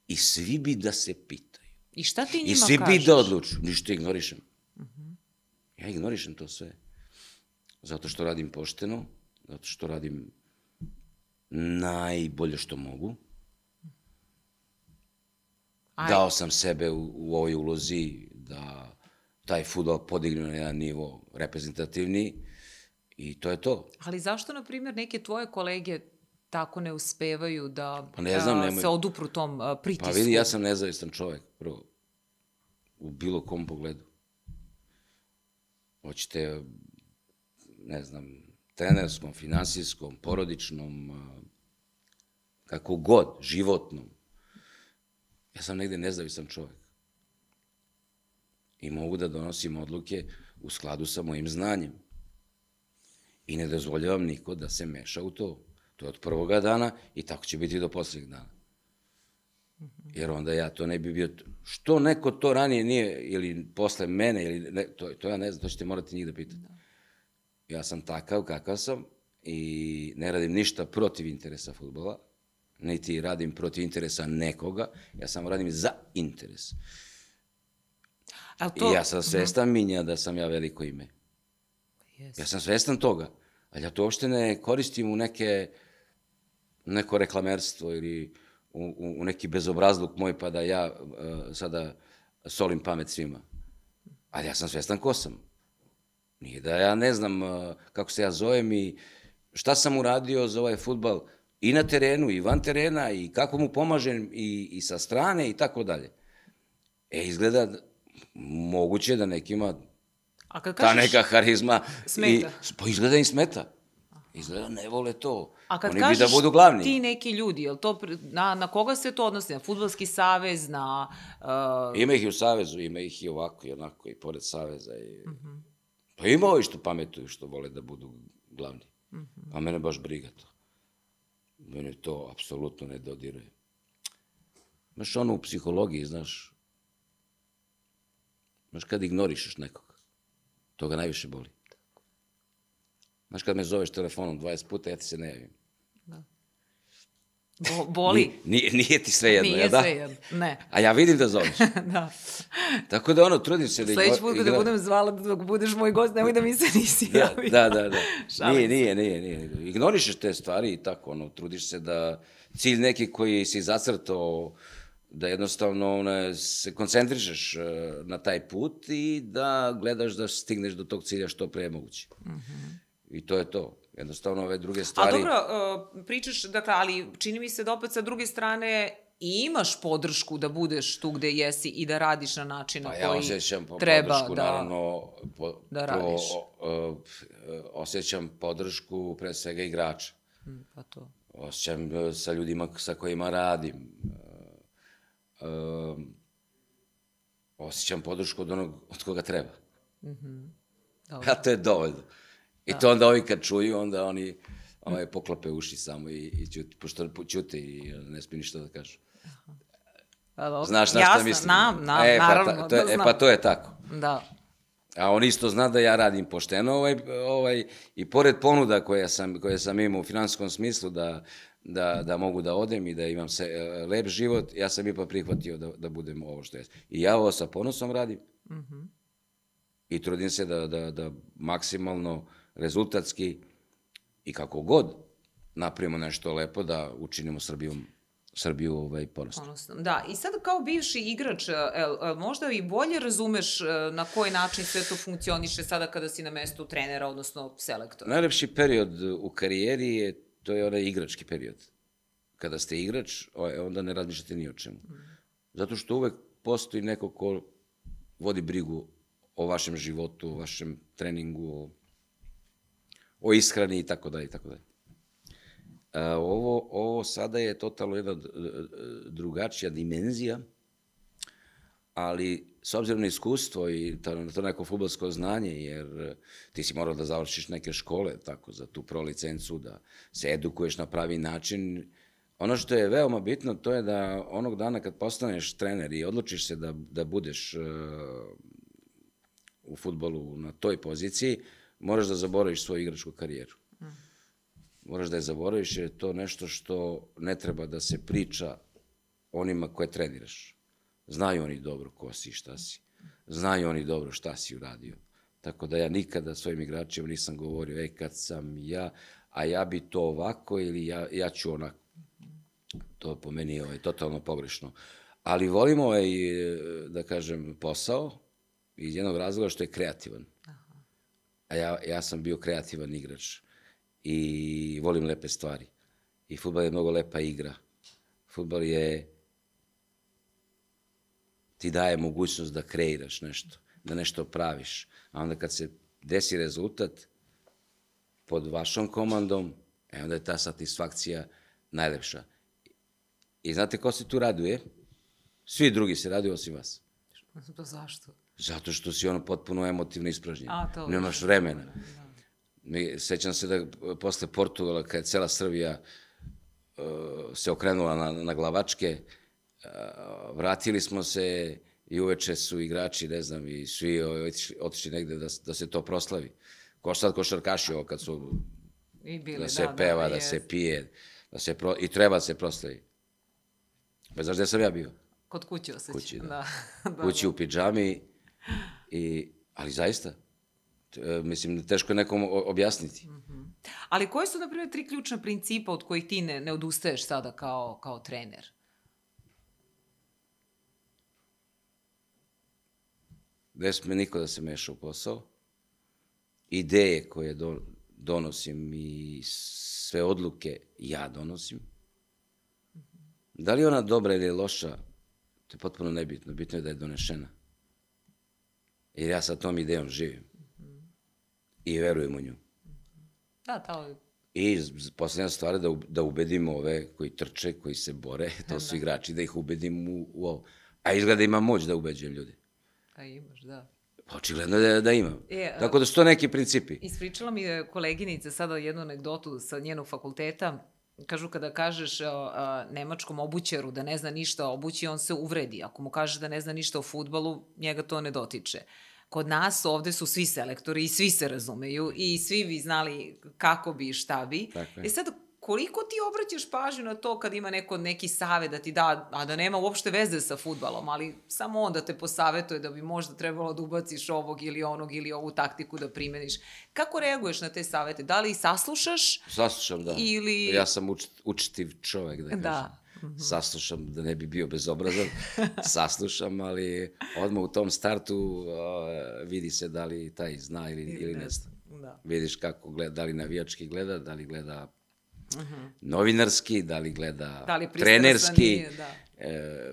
B: I svi bi da se pitaju.
A: I šta ti njima
B: I svi
A: kažeš?
B: bi da odlučuju. Ništa ignorišem. Ja ignorišem to sve. Zato što radim pošteno, zato što radim najbolje što mogu.
A: Aj.
B: Dao sam sebe u, u ovoj ulozi da taj futbol podignu na jedan nivo reprezentativni i to je to.
A: Ali zašto, na primjer, neke tvoje kolege tako ne uspevaju da
B: Pa ne znam, nemoj-
A: se odupru tom pritisku?
B: Pa vidi, ja sam nezavistan čovek, prvo. U bilo kom pogledu. Hoćete, ne znam, trenerskom, finansijskom, porodičnom, kako god, životnom. Ja sam negde nezavisan čovek. I mogu da donosim odluke u skladu sa mojim znanjem. I ne dozvoljavam niko da se meša u to. To je od prvoga dana i tako će biti do poslednjeg dana. Jer onda ja to ne bi bio... Što neko to ranije nije, ili posle mene, ili ne, to, to ja ne znam, to ćete morati njih da pitate. Ja sam takav kakav sam i ne radim ništa protiv interesa futbola, niti radim protiv interesa nekoga, ja samo radim za interes. To... I ja sam svestan minja da sam ja veliko ime.
A: Yes.
B: Ja sam svestan toga, ali ja to uopšte ne koristim u neke, neko reklamerstvo ili u, u, u neki bezobrazluk moj pa da ja uh, sada solim pamet svima. Ali ja sam svestan ko sam. Nije da ja ne znam uh, kako se ja zovem i šta sam uradio za ovaj futbal i na terenu i van terena i kako mu pomažem i, i sa strane i tako dalje. E, izgleda da- moguće da nekima
A: A kad
B: ta
A: kažeš,
B: neka harizma
A: Smeta.
B: I, pa izgleda im smeta. Izgleda ne vole to.
A: a kad
B: Oni
A: kažeš
B: bi da budu glavni.
A: ti neki ljudi, jel to, na, na koga se to odnosi? Na futbolski savez, na... Uh,
B: Ima ih i u Savezu, ima ih i ovako i onako i pored Saveza. I...
A: Mhm.
B: Pa ima ovi što pametuju, što vole da budu glavni.
A: Mhm.
B: A mene baš briga to. Mene to apsolutno ne dodiruje. Znaš, ono u psihologiji, znaš, znaš kad ignorišeš nekog, to ga najviše boli. Znaš, kad me zoveš telefonom 20 puta, ja ti se ne javim.
A: bo, boli.
B: Nije, nije ti sve jedno,
A: Nije
B: ja da?
A: sve jedno. Ne.
B: A ja vidim da zoveš.
A: da.
B: Tako da ono, trudim se da...
A: Sledeći
B: igno-
A: put kada budem zvala dok budeš moj gost, nemoj da mi se nisi
B: Da,
A: javio.
B: da, da. da. Nije, nije, nije, nije. Ignorišeš te stvari i tako, ono, trudiš se da cilj neki koji si zacrtao, da jednostavno ono, se koncentrišeš e, na taj put i da gledaš da stigneš do tog cilja što pre je moguće. I to je to. Jednostavno ove druge
A: A
B: stvari...
A: dobro, uh, pričaš, dakle, ali čini mi se da opet sa druge strane i imaš podršku da budeš tu gde jesi i da radiš na način na
B: Pa ja
A: koji
B: osjećam po,
A: treba
B: podršku,
A: da...
B: naravno, po,
A: da radiš.
B: o, o, osjećam podršku pre svega igrača.
A: Mm, Pa to.
B: osjećam e, sa ljudima sa kojima radim. E, e, osjećam podršku od onog od koga treba.
A: Dobro.
B: A to je dovoljno. I to onda ovi kad čuju, onda oni ovaj, poklope uši samo i, i ćute, pošto ćute i ne smije ništa da kažu.
A: Pa, dobro.
B: Znaš na šta mislim?
A: Znam, znam,
B: e, pa,
A: naravno
B: ta, to je,
A: da
B: E
A: znam.
B: pa to je tako.
A: Da.
B: A on isto zna da ja radim pošteno ovaj, ovaj, i pored ponuda koje sam, koje sam imao u finanskom smislu da, da, da mogu da odem i da imam se, e, lep život, ja sam ipak prihvatio da, da budem ovo što jesam. I ja ovo sa ponosom radim i trudim se da, da, da maksimalno rezultatski i kako god napravimo nešto lepo da učinimo Srbijom, Srbiju ovaj, ponosno.
A: Ponosno. Da, i sad kao bivši igrač, e, e, možda i bolje razumeš e, na koji način sve to funkcioniše sada kada si na mestu trenera, odnosno selektora.
B: Najlepši period u karijeri je, to je onaj igrački period. Kada ste igrač, o- onda ne razmišljate ni o čemu. Zato što uvek postoji neko ko vodi brigu o vašem životu, o vašem treningu, o, o ishrani i tako dalje i tako dalje. Ovo, ovo sada je totalno jedna d- d- drugačija dimenzija, ali s obzirom na iskustvo i to, na to neko futbolsko znanje, jer eh, ti si morao da završiš neke škole tako za tu pro licencu, da se edukuješ na pravi način. Ono što je veoma bitno, to je da onog dana kad postaneš trener i odlučiš se da, da budeš uh, u futbolu na toj poziciji, moraš da zaboraviš svoju igračku karijeru. Moraš da je zaboraviš jer je to nešto što ne treba da se priča onima koje treniraš. Znaju oni dobro ko si i šta si. Znaju oni dobro šta si uradio. Tako da ja nikada svojim igračima nisam govorio, e, kad sam ja, a ja bi to ovako ili ja, ja ću onako. To po meni je ovaj, totalno pogrešno. Ali volimo ovaj, da kažem, posao iz jednog razloga što je kreativan. A ja, ja sam bio kreativan igrač i volim lepe stvari. I futbal je mnogo lepa igra. Futbal je ti daje mogućnost da kreiraš nešto, da nešto praviš. A onda kad se desi rezultat pod vašom komandom, e onda je ta satisfakcija najlepša. I znate ko se tu raduje? Svi drugi se raduju osim vas.
A: Pa zašto?
B: Zato što si ono potpuno emotivno ispražnjen.
A: A, to-
B: Nemaš vremena. Mi, sećam se da posle Portugala, kad je cela Srbija uh, se okrenula na, na glavačke, uh, vratili smo se i uveče su igrači, ne znam, i svi otišli, otišli negde da, da se to proslavi. Ko sad košarkaši ovo kad su
A: I bili,
B: da se peva, da, se
A: jest.
B: pije, da se pro, i treba da se proslavi. Pa znaš gde sam ja bio?
A: Kod kuće osjećam.
B: Kući, da.
A: da. da.
B: kući u pidžami, i, ali zaista, e, mislim, teško je nekom objasniti.
A: Ali koji su, na primjer, tri ključna principa od kojih ti ne, ne odustaješ sada kao, kao trener?
B: Ne sme niko da se meša u posao. Ideje koje do, donosim i sve odluke ja donosim. Da li je ona dobra ili je loša, to je potpuno nebitno. Bitno je da je donešena. Jer ja sa tom idejom živim. I verujem u nju.
A: Da, to
B: I z- posljednja stvar je da, da ubedimo ove koji trče, koji se bore, to su igrači, da ih ubedim u, u ovo. A izgleda imam moć da ubeđujem ljudi.
A: Pa imaš, da.
B: Očigledno da, da imam.
A: E, a-
B: Tako da su to neki principi.
A: Ispričala mi je koleginica sada jednu anegdotu sa njenog fakulteta. Kažu kada kažeš a, a, nemačkom obućaru da ne zna ništa o obući, on se uvredi. Ako mu kažeš da ne zna ništa o futbalu, njega to ne dotiče. Kod nas ovde su svi selektori i svi se razumeju i svi bi znali kako bi i šta bi.
B: Tako je.
A: E sad, koliko ti obraćaš pažnju na to kad ima neko neki save da ti da, a da nema uopšte veze sa futbalom, ali samo on da te posavetuje da bi možda trebalo da ubaciš ovog ili onog ili ovu taktiku da primeniš. Kako reaguješ na te savete? Da li ih saslušaš?
B: Saslušam, da.
A: Ili-
B: Ja sam uč, učtiv čovek, da kažem.
A: Da.
B: Saslušam, da ne bi bio bezobrazan. Saslušam, ali odmah u tom startu a, vidi se da li taj zna ili, ili ne zna.
A: Da.
B: Vidiš kako gleda, da li navijački gleda, da li gleda novinarski, da li gleda
A: Mhm. Da li
B: trenerski.
A: nije, da.
B: E,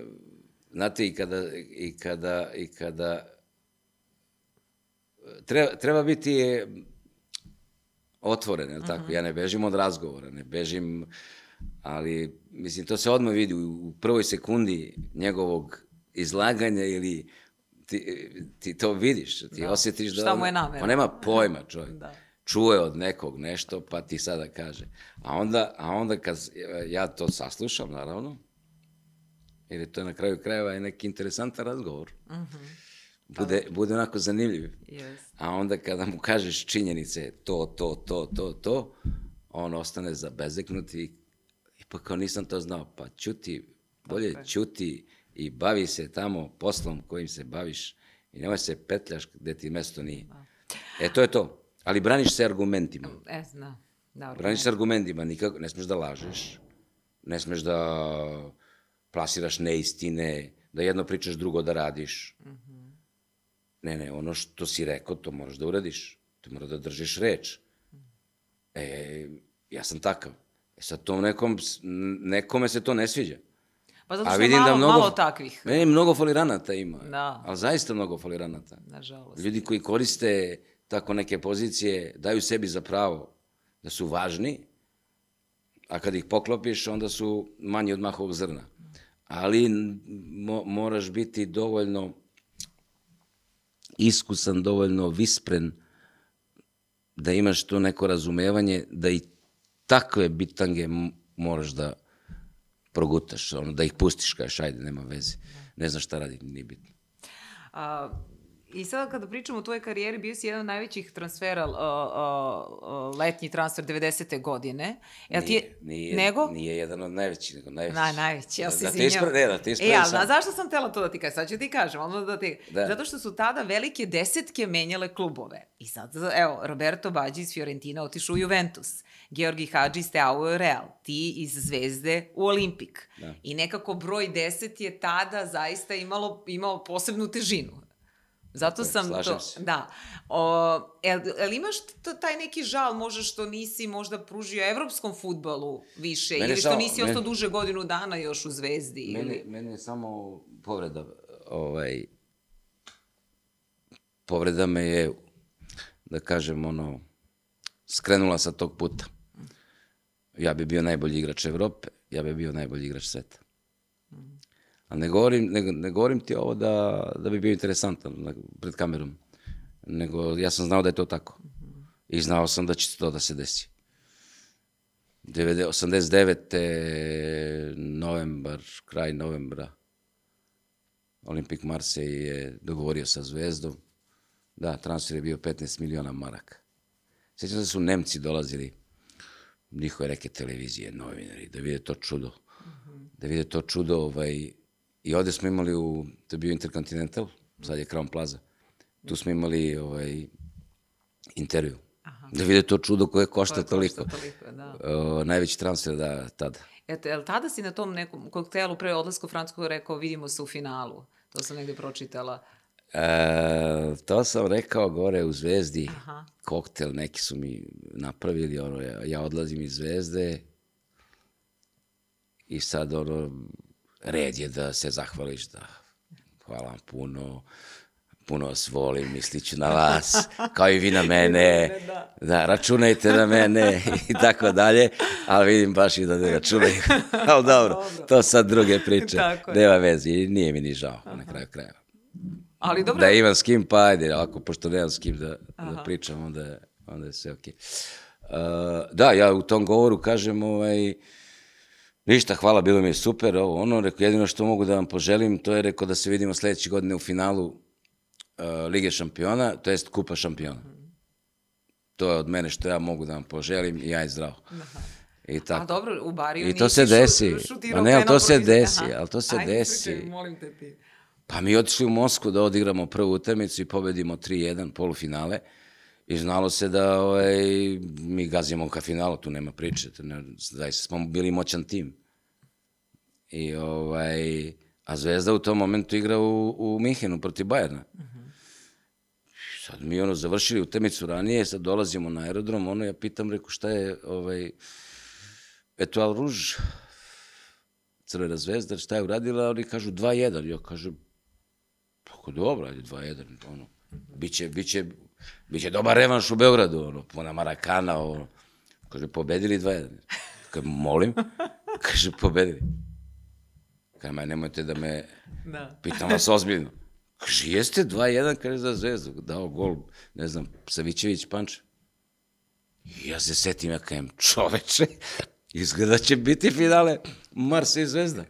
B: znate, i kada, i kada, i kada treba, treba biti otvoren, je li tako? Ja ne bežim od razgovora, ne bežim, ali, mislim, to se odmah vidi u, prvoj sekundi njegovog izlaganja ili ti, ti to vidiš, ti
A: Da.
B: osjetiš da...
A: Šta mu je namera?
B: On nema pojma, čovjek.
A: Da.
B: Čuje od nekog nešto, pa ti sada kaže. A onda, a onda kad s- ja to saslušam, naravno, jer je to na kraju krajeva i neki interesantan razgovor. Bude, bude onako zanimljiv.
A: Yes.
B: A onda kada mu kažeš činjenice, to, to, to, to, to, on ostane zabezeknut i, pa kao nisam to znao. Pa ćuti, bolje
A: je.
B: ćuti i bavi se tamo poslom kojim se baviš i nemoj se petljaš gde ti mesto nije. E, to je to. Ali braniš se argumentima.
A: E, zna. Da,
B: Braniš se argumentima, nikako, ne smeš da lažeš, ne smeš da plasiraš neistine, da jedno pričaš, drugo da radiš. Ne, ne, ono što si rekao, to moraš da uradiš. Ti moraš da držiš reč. E, ja sam takav. E sad to nekom, nekome se to ne sviđa.
A: Pa zato što je malo,
B: da mnogo,
A: malo takvih,
B: Meni mnogo foliranata ima.
A: Da.
B: Ali zaista mnogo foliranata.
A: nažalost.
B: Ljudi koji koriste tako neke pozicije, daju sebi za pravo da su važni, a kad ih poklopiš, onda su manji od mahovog zrna. Ali mo, moraš biti dovoljno iskusan, dovoljno vispren da imaš to neko razumevanje da i takve bitange moraš da progutaš, ono, da ih pustiš, kažeš, ajde, nema veze. Ne znaš šta radi, nije bitno.
A: A, I sad kada pričamo o tvojoj karijeri, bio si jedan od najvećih transfera, uh, uh, letnji transfer 90. godine.
B: Jel nije, ti je, nije, nego? Nije jedan od najvećih, nego najveći.
A: Na, najveći, ja se
B: da, da ispra, ne, da ti
A: ispravi E, ali sam. zašto sam tela to da ti kažem? Sad ću ti kažem, ono da ti... Da. Zato što su tada velike desetke menjale klubove. I sad, evo, Roberto Bađi iz Fiorentina otišao u Juventus. Georgi Hadži Steaua u Real. Ti iz Zvezde u Olimpik. Da. I nekako broj 10 je tada zaista imalo, imao posebnu težinu. Zato Tako, sam to, se. da. O, el, el imaš taj neki žal možda što nisi možda pružio evropskom futbalu više mene ili što samo, nisi ostao mene, duže godinu dana još u Zvezdi
B: mene, ili mene je samo povreda ovaj povreda me je da kažem ono skrenula sa tog puta. Ja bi bio najbolji igrač Evrope, ja bi bio najbolji igrač sveta. A ne govorim, ne, ne govorim ti ovo da, da bi bio interesantan pred kamerom, nego ja sam znao da je to tako. I znao sam da će to da se desi. 89. novembar, kraj novembra, Olimpik Marseille je dogovorio sa Zvezdom. Da, transfer je bio 15 miliona maraka. Sjećam da su Nemci dolazili, njihove reke televizije, novinari, da vide to čudo. Da vide to čudo, ovaj, I ovde smo imali, u, to je bio Intercontinental, sad je Crown Plaza, tu smo imali ovaj, intervju. Aha. Da vide to čudo koje košta koje toliko. Košta toliko da. O, najveći transfer da, tada.
A: Eto, jel tada si na tom nekom koktelu pre odlaska u Francusku rekao vidimo se u finalu? To sam negde pročitala.
B: E, to sam rekao gore u Zvezdi, Aha. koktel neki su mi napravili, ono, ja, ja odlazim iz Zvezde i sad ono, red je da se zahvališ da hvala vam puno, puno vas volim, misliću na vas, kao i vi na mene, da. računajte na mene i tako dalje, ali vidim baš i da ne računaju, ali dobro, to sad druge priče, nema veze i nije mi ni žao na kraju krajeva.
A: Ali dobro.
B: Da imam s kim, pa ajde, ako pošto nemam s kim da, da pričam, onda, onda je sve okej. Okay. Uh, da, ja u tom govoru kažem, ovaj, uh, Ništa, hvala, bilo mi je super, ovo, ono, rekao, jedino što mogu da vam poželim, to je rekao da se vidimo sledeće godine u finalu uh, Lige šampiona, to jest Kupa šampiona. To je od mene što ja mogu da vam poželim i ja je zdravo. Aha.
A: I tako. A dobro, u Bariju
B: I to se desi. A ne, ali to se desi, ali to se
A: Ajde,
B: desi.
A: Pričaj, molim te ti.
B: Pa mi otišli u Moskvu da odigramo prvu utakmicu i pobedimo 3-1 polufinale. I znalo se da ovaj, mi gazimo ka finalu, tu nema priče. Ne, zaista smo bili moćan tim. I, ovaj, a Zvezda u tom momentu igra u, u Minhenu protiv Bajerna. Uh -huh. Sad mi ono završili u temicu ranije, sad dolazimo na aerodrom, ono ja pitam, reku šta je ovaj, Etoile Rouge, Crvena zvezda, šta je uradila, oni kažu 2-1. Ja kažem, pa dobro, ajde 2-1, ono, biće, biće Biće dobar revanš u Beogradu, ono, puna Marakana, ono. Kaže, pobedili 2-1. Kaže, molim. Kaže, pobedili. Kaže, ma nemojte da me... Da. Pitam vas ozbiljno. Kaže, jeste 2-1, kaže, za zvezdu. Dao gol, ne znam, Savićević Panče. I ja se setim, ja kajem, čoveče, izgleda će biti finale Marsa i Zvezda.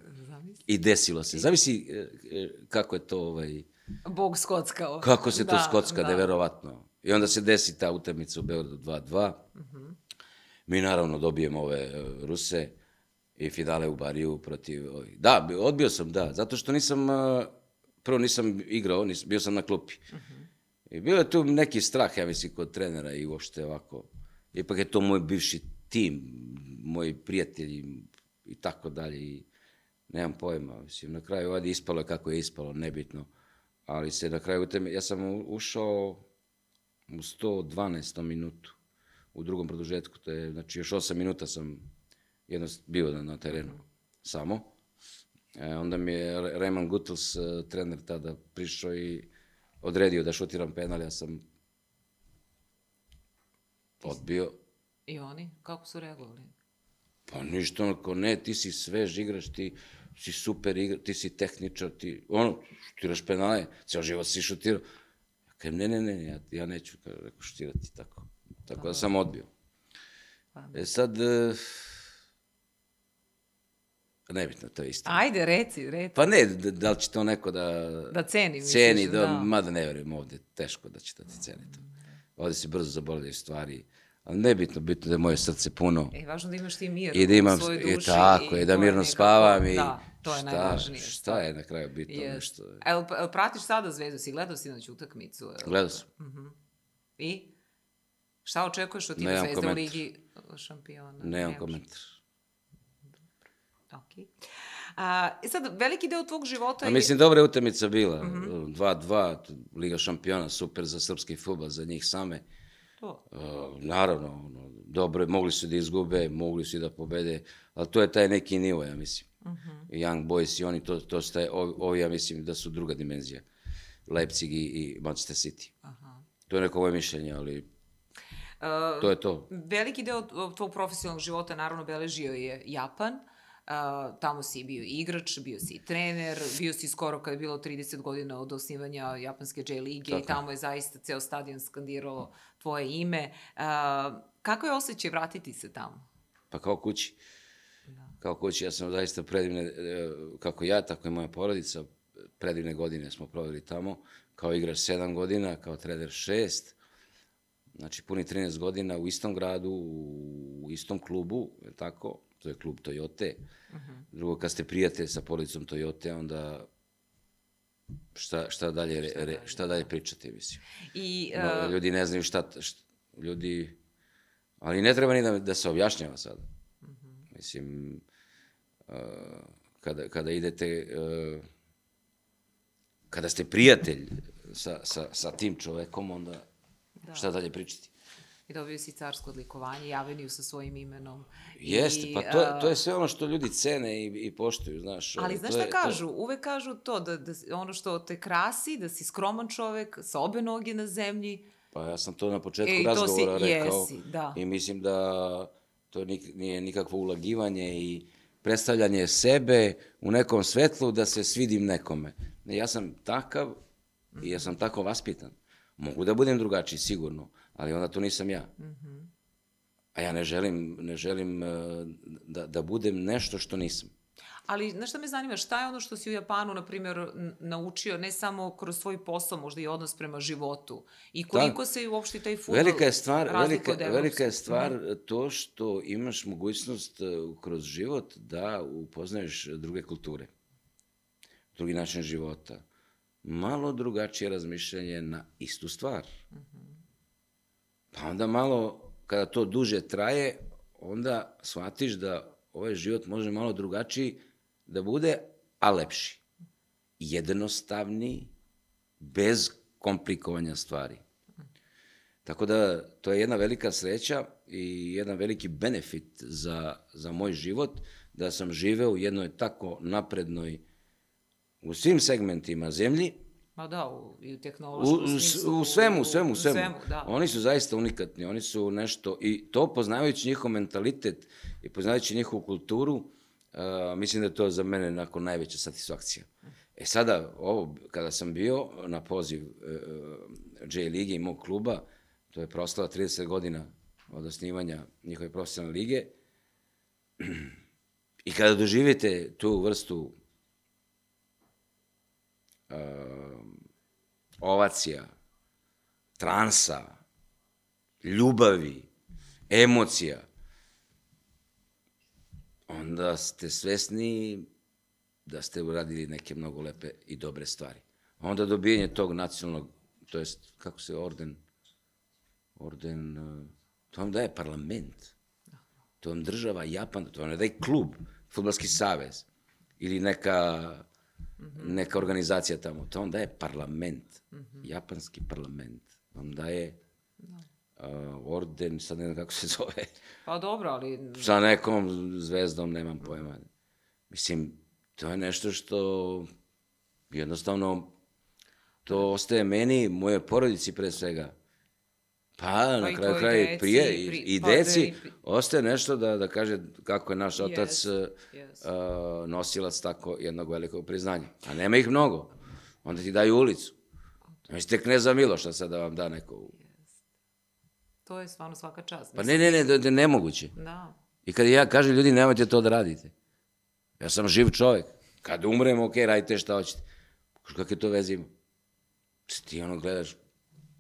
B: I desilo se. Zavisi e, e, kako je to ovaj,
A: Bog skockao.
B: Kako se to da, skocka, da. neverovatno. I onda se desi ta utakmica u Beogradu 2-2. Uh -huh. Mi naravno dobijemo ove uh, Ruse i finale u Bariju protiv ovih. Da, odbio sam, da, zato što nisam, uh, prvo nisam igrao, nis, bio sam na klupi. Uh -huh. I bilo je tu neki strah, ja mislim, kod trenera i uopšte ovako. Ipak je to moj bivši tim, moji prijatelji i tako dalje. I nemam pojma, mislim, na kraju ovdje ispalo je kako je ispalo, nebitno ali se na kraju ja sam ušao u 112. minutu u drugom produžetku, to je, znači još 8 minuta sam jedno bio na, na terenu, samo. E, onda mi je Raymond Gutels, e, trener tada, prišao i odredio da šutiram penal, ja sam odbio.
A: I oni? Kako su reagovali?
B: Pa ništa, onako, ne, ti si svež, igraš, ti si super igra, ti si tehničar, ti, ono, šutiraš penale, ceo život si šutirao. Kažem, ne, ne, ne, ja, ja neću rekao, šutirati tako. Tako da, da sam odbio. Da. E sad, e, Nebitno, to je isto.
A: Ajde, reci, reci.
B: Pa ne, da, da li će to neko da...
A: Da ceni, misliš,
B: Ceni, da,
A: da.
B: mada ne verujem ovde, teško da će to ti ceni to. Ovde se brzo zaboravljaju stvari, ali nebitno, bitno da je moje srce puno.
A: E, važno da imaš ti mir
B: I da imam,
A: u svojoj
B: i
A: duši.
B: tako, i da
A: to je
B: mirno
A: nekako-
B: spavam i
A: Da, to je
B: šta,
A: najvažnije.
B: šta je na kraju bitno
A: Jest.
B: nešto.
A: A jel, jel pratiš sada Zvezdu? Si gledao sinoć utakmicu? Jel?
B: Gledao sam.
A: I? Šta očekuješ od tima
B: Nemam
A: Zvezda u
B: komentar.
A: Ligi šampiona?
B: Nemam
A: Nemaš.
B: komentar.
A: Ok. A, I sad, veliki deo tvog života
B: A
A: je...
B: mislim, dobra je utakmica bila.
A: Mhm.
B: 2-2, Liga šampiona, super za srpski futbol, za njih same. Uh, naravno, ono, dobro, mogli su da izgube, mogli su da pobede, ali to je taj neki nivo, ja mislim.
A: Mhm.
B: Young Boys i oni, to, to staje, ovi, ovi, ja mislim da su druga dimenzija. Leipzig i, i Manchester City.
A: Aha.
B: To je neko moje mišljenje, ali to je to.
A: Veliki deo tvog profesionalnog života naravno beležio je Japan. Uh, tamo si bio igrač, bio si trener, bio si skoro kada je bilo 30 godina od osnivanja japanske J lige
B: Tako
A: i tamo je zaista ceo stadion skandiralo tvoje ime. Uh, kako je osjećaj vratiti se tamo?
B: Pa kao kući. Kao kući, ja sam zaista predivne, e, kako ja, tako i moja porodica, predivne godine smo proveli tamo. Kao igrač 7 godina, kao trener 6. Znači, puni 13 godina u istom gradu, u istom klubu, je tako? To je klub Toyote. Drugo, kad ste prijatelj sa porodicom Toyote, onda šta, šta, dalje, re, re, šta dalje pričati, mislim.
A: I,
B: No,
A: uh,
B: ljudi ne znaju šta, šta ljudi, ali ne treba ni da, da se objašnjava sada. Mislim, uh, kada, kada idete, uh, kada ste prijatelj sa, sa, sa tim čovekom, onda
A: Da.
B: šta dalje pričati?
A: I dobio si carsko odlikovanje, javeniju sa svojim imenom.
B: Jeste,
A: I,
B: pa to, je- to je sve ono što ljudi cene i, i poštuju, znaš.
A: Ali
B: uh,
A: znaš
B: to
A: šta
B: je-
A: kažu? Uvek kažu to, da, da ono što te krasi, da si skroman čovek, sa obe noge na zemlji.
B: Pa ja sam to na početku
A: E, i to si-
B: razgovora rekao.
A: jesi, da.
B: I mislim da to nije nikakvo ulagivanje i predstavljanje sebe u nekom svetlu da se svidim nekome. Ne, ja sam takav i ja sam tako vaspitan. Mogu da budem drugačiji, sigurno, ali onda to nisam ja. A ja ne želim, ne želim eh, da, da budem nešto što nisam.
A: Ali, znaš šta me zanima, šta je ono što si u Japanu, na primjer, naučio, ne samo kroz svoj posao, možda i odnos prema životu? I koliko se uopšte taj futbol
B: Velika je stvar, velika, velika je stvar to što imaš mogućnost eh, kroz život da upoznaješ druge kulture, drugi način života, malo drugačije razmišljanje na istu stvar. Pa onda malo, kada to duže traje, onda shvatiš da ovaj život može malo drugačiji da bude, a lepši. Jednostavniji, bez komplikovanja stvari. Tako da, to je jedna velika sreća i jedan veliki benefit za, za moj život, da sam živeo u jednoj tako naprednoj, u svim segmentima zemlji,
A: Ma da, u, i u tehnološkom
B: u,
A: smislu.
B: u svemu, u svemu, u svemu.
A: svemu da.
B: Oni su zaista unikatni, oni su nešto, i to poznavajući njihov mentalitet i poznavajući njihovu kulturu, uh, mislim da je to za mene nakon najveća satisfakcija. E sada, ovo, kada sam bio na poziv uh, J Lige i mog kluba, to je proslava 30 godina od osnivanja njihove profesionalne lige, i kada doživite tu vrstu uh, ovacija, transa, ljubavi, emocija, onda ste svesni da ste uradili neke mnogo lepe i dobre stvari. Onda dobijenje tog nacionalnog, to jest, kako se orden, orden, uh, to vam daje parlament, to vam država Japan, to vam ne daje klub, futbalski savez, ili neka, neka organizacija tamo, to vam daje parlament, japanski parlament, vam daje uh, orden, sad ne znam kako se zove,
A: Pa dobro, ali
B: sa nekom zvezdom, nemam pojma. Mislim, to je nešto što jednostavno to ostaje meni, moje porodici pre svega. Pa, na
A: i
B: kraju kraja i prije,
A: i
B: i,
A: pri-
B: i
A: pa da
B: deci,
A: i pri-
B: ostaje nešto da, da kaže kako je naš otac
A: Yes,
B: uh,
A: yes.
B: uh, nosilac tako jednog velikog priznanja. A nema ih mnogo. Onda ti daju ulicu. Mislite kneza Miloša sad da vam da neko...
A: to je stvarno svaka čast.
B: Pa ne, ne, ne, da, da je nemoguće.
A: Da.
B: I kad ja kažem ljudi nemojte to da radite. Ja sam živ čovjek. Kad umrem, ok, radite šta hoćete. Kakve to veze ima? Ti ono gledaš,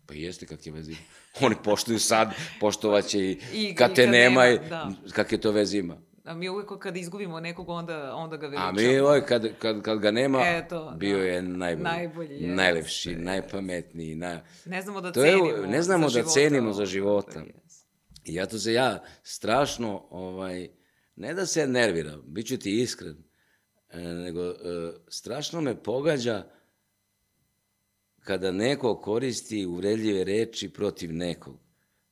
B: pa jeste kakve veze ima. Oni poštuju sad, poštovaće i,
A: I-
B: kad te nema,
A: nema,
B: i
A: da.
B: kakve to veze ima.
A: A mi uvijek kad izgubimo nekog, onda, onda ga veličamo.
B: A mi, ovaj, kad, kad, kad ga nema,
A: Eto,
B: bio
A: da.
B: je najbolji,
A: Najbolji, jeste,
B: najlepši, najpametniji. Naj...
A: Ne znamo da
B: To je-
A: cenimo
B: ne znamo
A: za
B: da
A: života,
B: cenimo za života. I ja to se ja strašno, ovaj, ne da se nerviram, bit ću ti iskren, e, nego e, strašno me pogađa kada neko koristi uvredljive reči protiv nekog,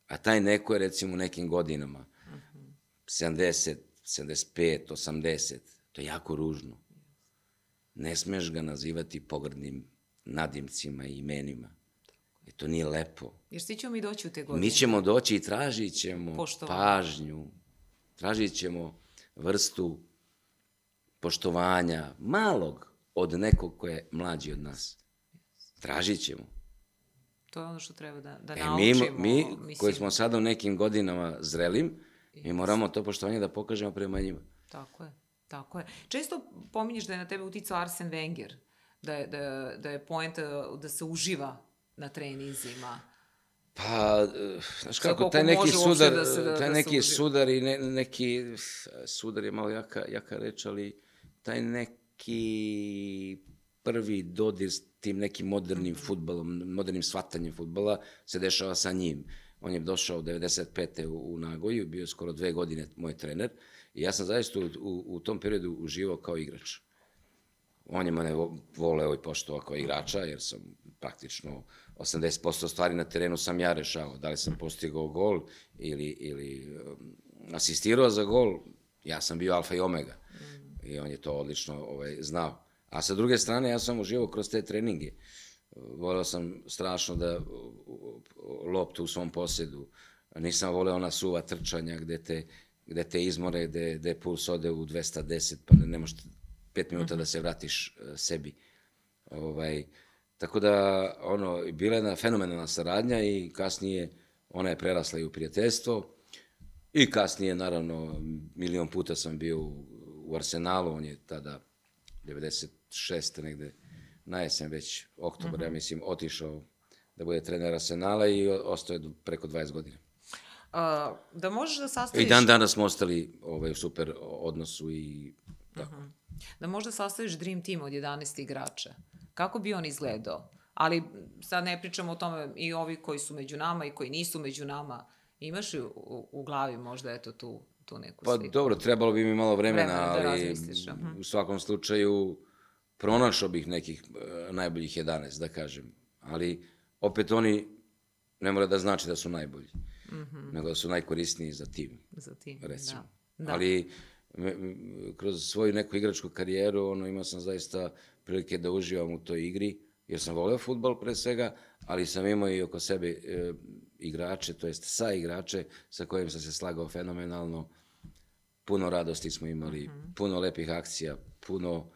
B: a taj neko je recimo u nekim godinama, 70, 75, 80, to je jako ružno. Ne smeš ga nazivati pogrdnim nadimcima i imenima. I to nije lepo.
A: Jer svi ćemo mi doći u te godine.
B: Mi ćemo doći i tražit ćemo
A: Poštovanje.
B: pažnju, tražit ćemo vrstu poštovanja, malog od nekog ko je mlađi od nas. Tražit ćemo.
A: To je ono što treba da, da
B: E, mi,
A: naučimo.
B: mi
A: mislim,
B: koji smo sada u nekim godinama zrelim, mi moramo to poštovanje da pokažemo prema njima.
A: Tako je, tako je. Često pominješ da je na tebe uticao Arsen Wenger, da je, da, je- da je poenta da se uživa na treninzima.
B: Pa, znaš kako, taj neki sudar,
A: da se- da-
B: taj
A: da
B: neki
A: uživa.
B: sudar i ne, neki, sudar je malo jaka, jaka reč, ali taj neki prvi dodir tim nekim modernim futbalom, modernim shvatanjem futbala se dešava sa njim. On je došao 95. u, u Nagoju, bio je skoro dve godine moj trener i ja sam zaista u, u, u tom periodu uživao kao igrač. On je mene vo- voleo i poštovao kao igrača, jer sam praktično 80% stvari na terenu sam ja rešavao. Da li sam postigao gol ili, ili um, asistirao za gol, ja sam bio alfa i omega. I on je to odlično ovaj, znao. A sa druge strane, ja sam uživao kroz te treninge. Voleo sam strašno da loptu u svom posjedu. Nisam voleo ona suva trčanja gde te, gde te izmore, gde, gde puls ode u 210, pa ne, ne možeš pet minuta da se vratiš uh, sebi. Ovaj, tako da, ono, bila je jedna fenomenalna saradnja i kasnije ona je prerasla i u prijateljstvo. I kasnije, naravno, milion puta sam bio u, Arsenalu, on je tada 96. negde na jesen već, oktobar, ja mislim, otišao da bude trener Arsenala i ostao je preko 20 godina.
A: A, da možeš da sastaviš...
B: I dan danas smo ostali ovaj, u super odnosu i tako.
A: Da možda sastaviš dream team od 11 igrača. Kako bi on izgledao? Ali sad ne pričamo o tome i ovi koji su među nama i koji nisu među nama. Imaš li u, u glavi možda eto tu, tu neku
B: Pa
A: sliku?
B: dobro, trebalo bi mi malo vremena,
A: Vremena da
B: ali
A: aha.
B: u svakom slučaju pronašao bih nekih e, najboljih 11, da kažem. Ali opet oni ne mora da znači da su najbolji, nego da su najkorisniji za tim,
A: Za tim,
B: recimo.
A: da. da.
B: Ali m- m- kroz svoju neku igračku karijeru ono, imao sam zaista prilike da uživam u toj igri, jer sam voleo futbol pre svega, ali sam imao i oko sebe e, igrače, to jest sa igrače sa kojim sam se slagao fenomenalno. Puno radosti smo imali, puno lepih akcija, puno,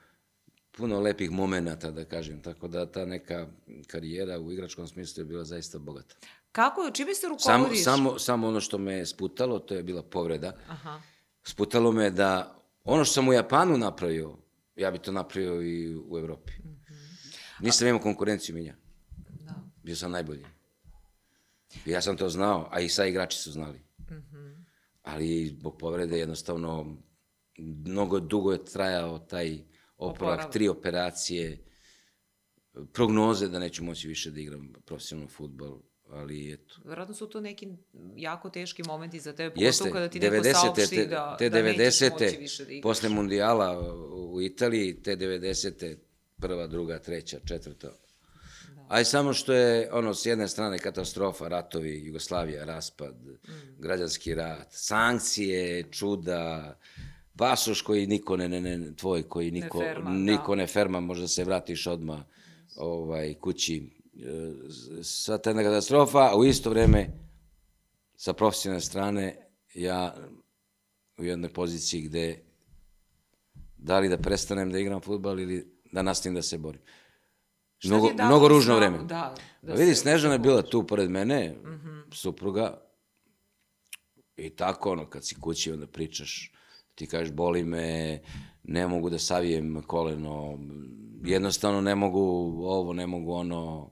B: puno lepih momenata, da kažem. Tako da ta neka karijera u igračkom smislu je bila zaista bogata.
A: Kako, čime se
B: Samo,
A: rukovodiš?
B: samo, samo ono što me je sputalo, to je bila povreda.
A: Aha.
B: Sputalo me da ono što sam u Japanu napravio, ja bi to napravio i u Evropi. Nisam imao konkurenciju minja.
A: Da.
B: Bio sam najbolji. Ja sam to znao, a i sa igrači su znali. Ali zbog povrede jednostavno mnogo dugo je trajao taj oporavak, tri operacije, prognoze da neću moći više da igram profesionalno futbol, ali eto.
A: Verovatno su to neki jako teški momenti za tebe,
B: Jeste,
A: pogotovo kada ti neko
B: 90.
A: saopšti
B: te,
A: da,
B: te
A: da nećeš
B: 90.
A: moći više da igraš.
B: posle mundijala u Italiji, te 90. prva, druga, treća, četvrta. Aj samo što je, ono, s jedne strane katastrofa, ratovi, Jugoslavija, raspad,
A: Mm.
B: građanski rat, sankcije, čuda, pasoš koji niko ne, ne, ne tvoj, koji niko,
A: ferma, da.
B: niko ne ferma, možda se vratiš odmah ovaj, kući. E, Sva ta katastrofa, a u isto vreme sa profesionalne strane ja u jednoj poziciji gde da li da prestanem da igram futbal ili da nastavim da se borim. Mnogo,
A: dalo
B: mnogo ružno
A: snagu,
B: vreme.
A: Da, da
B: Da vidi, Snežana je bila tu pored mene, supruga, i tako, ono, kad si kući, onda pričaš, Ti kažeš, boli me, ne mogu da savijem koleno, jednostavno ne mogu ovo, ne mogu ono,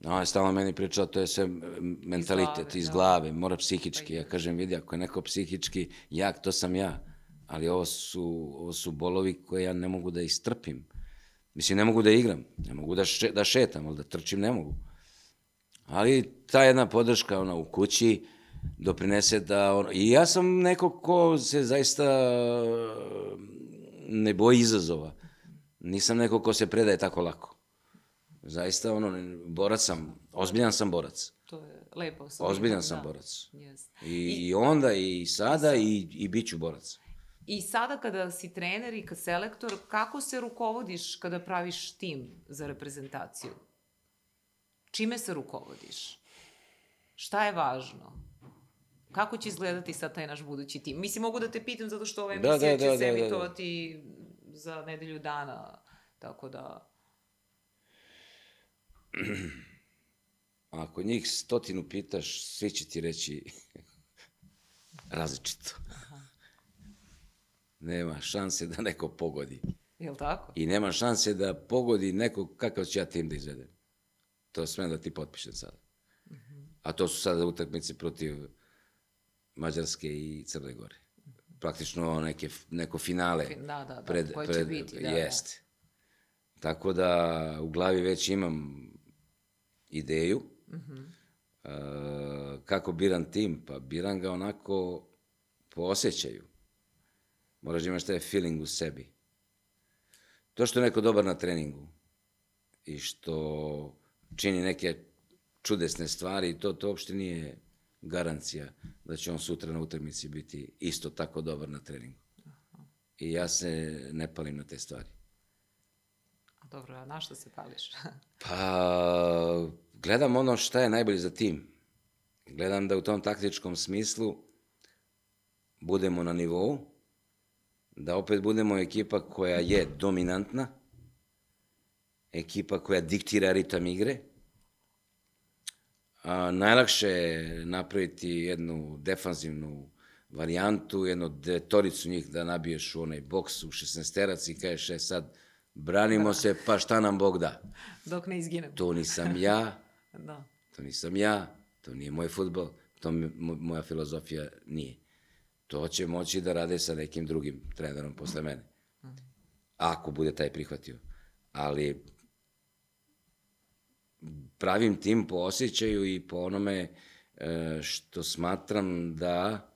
B: No, je stalno meni pričao, to je sve mentalitet, iz glave, iz glave mora psihički. Ja kažem, vidi, ako je neko psihički jak, to sam ja. Ali ovo su, ovo su bolovi koje ja ne mogu da istrpim. Mislim, ne mogu da igram, ne mogu da, še, da šetam, ali da trčim ne mogu. Ali ta jedna podrška ona, u kući doprinese da... Ono, I ja sam neko ko se zaista ne boji izazova. Nisam neko ko se predaje tako lako. Zaista, ono, borac sam, ozbiljan sam borac.
A: To je lepo.
B: Ozbiljan sam da. borac. Yes. I, I, I onda, i sada, i, i bit ću borac.
A: I sada kada si trener i kad selektor, kako se rukovodiš kada praviš tim za reprezentaciju? Čime se rukovodiš? Šta je važno? Kako će izgledati sad taj naš budući tim? Mislim, mogu da te pitam zato što ova emisija da, da, će da, se emitovati da, da, da. za nedelju dana, tako da...
B: Ako njih stotinu pitaš, svi će ti reći različito. Aha. Nema šanse da neko pogodi.
A: Jel tako?
B: I nema šanse da pogodi neko kakav će ja tim da izvedem. To smem da ti potpišem sada. Uh mhm. -huh. A to su sada utakmice protiv Mađarske i Crne Gore. Praktično neke, neko finale.
A: Da, da, da, pred, koje pred, će biti. Da,
B: jest. Da. Tako da u glavi već imam ideju. Uh -huh. uh, kako biram tim? Pa biram ga onako po osjećaju. Moraš da imaš taj feeling u sebi. To što je neko dobar na treningu i što čini neke čudesne stvari, to, to uopšte nije garancija da će on sutra na utakmici biti isto tako dobar na treningu. I ja se ne palim na te stvari.
A: A dobro, a na što se pališ?
B: pa, gledam ono šta je najbolje za tim. Gledam da u tom taktičkom smislu budemo na nivou, da opet budemo ekipa koja je dominantna, ekipa koja diktira ritam igre, a, najlakše je napraviti jednu defanzivnu varijantu, jednu detoricu njih da nabiješ u onaj boks u 16 i kažeš e sad branimo da. se pa šta nam Bog da.
A: Dok ne izginem.
B: To nisam ja, da. to nisam ja, to nije moj futbol, to mi, moja filozofija nije. To će moći da rade sa nekim drugim trenerom posle mene. Ako bude taj prihvatio. Ali pravim tim po osjećaju i po onome e, što smatram da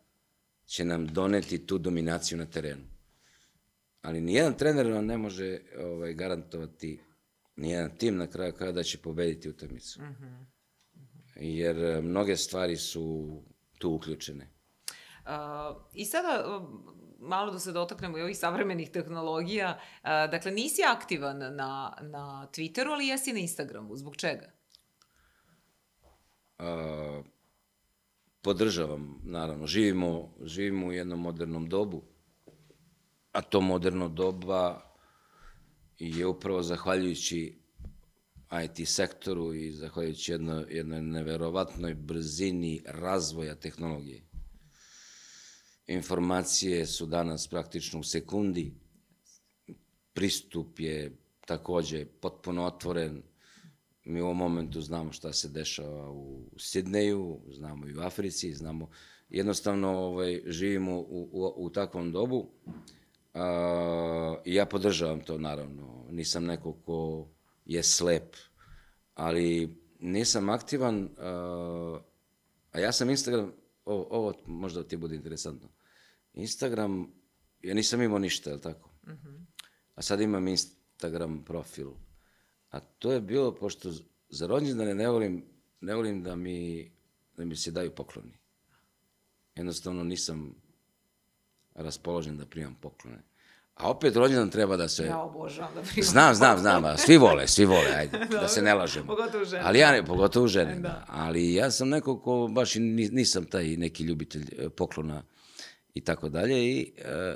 B: će nam doneti tu dominaciju na terenu. Ali nijedan trener vam ne može ovaj, garantovati, nijedan tim na kraju kada da će pobediti utakmicu. Uh -huh. Jer e, mnoge stvari su tu uključene.
A: Uh, I sada, malo da se dotaknemo i ovih savremenih tehnologija. Uh, dakle, nisi aktivan na, na Twitteru, ali jesi na Instagramu. Zbog čega?
B: Uh, podržavam, naravno. Živimo, živimo u jednom modernom dobu, a to moderno doba je upravo zahvaljujući IT sektoru i zahvaljujući jedno, jednoj neverovatnoj brzini razvoja tehnologije informacije su danas praktično u sekundi, pristup je takođe potpuno otvoren, mi u ovom momentu znamo šta se dešava u Sidneju, znamo i u Africi, znamo, jednostavno ovaj, živimo u, u, u takvom dobu a, i ja podržavam to naravno, nisam neko ko je slep, ali nisam aktivan, a, a ja sam Instagram, ovo, ovo možda ti bude interesantno, Instagram, ja nisam imao ništa, je li tako? Mhm. -huh. A sad imam Instagram profil. A to je bilo, pošto za rođendane ne volim, ne volim da mi, da mi se daju pokloni. Jednostavno nisam raspoložen da primam poklone. A opet rođendan treba da se...
A: Ja obožavam da primam
B: Znam, znam, znam, a svi vole, svi vole, ajde, da se ne lažemo.
A: Pogotovo žene.
B: Ali ja, ne, pogotovo žene, da. Ali ja sam neko ko baš nisam taj neki ljubitelj e, poklona i tako dalje i e,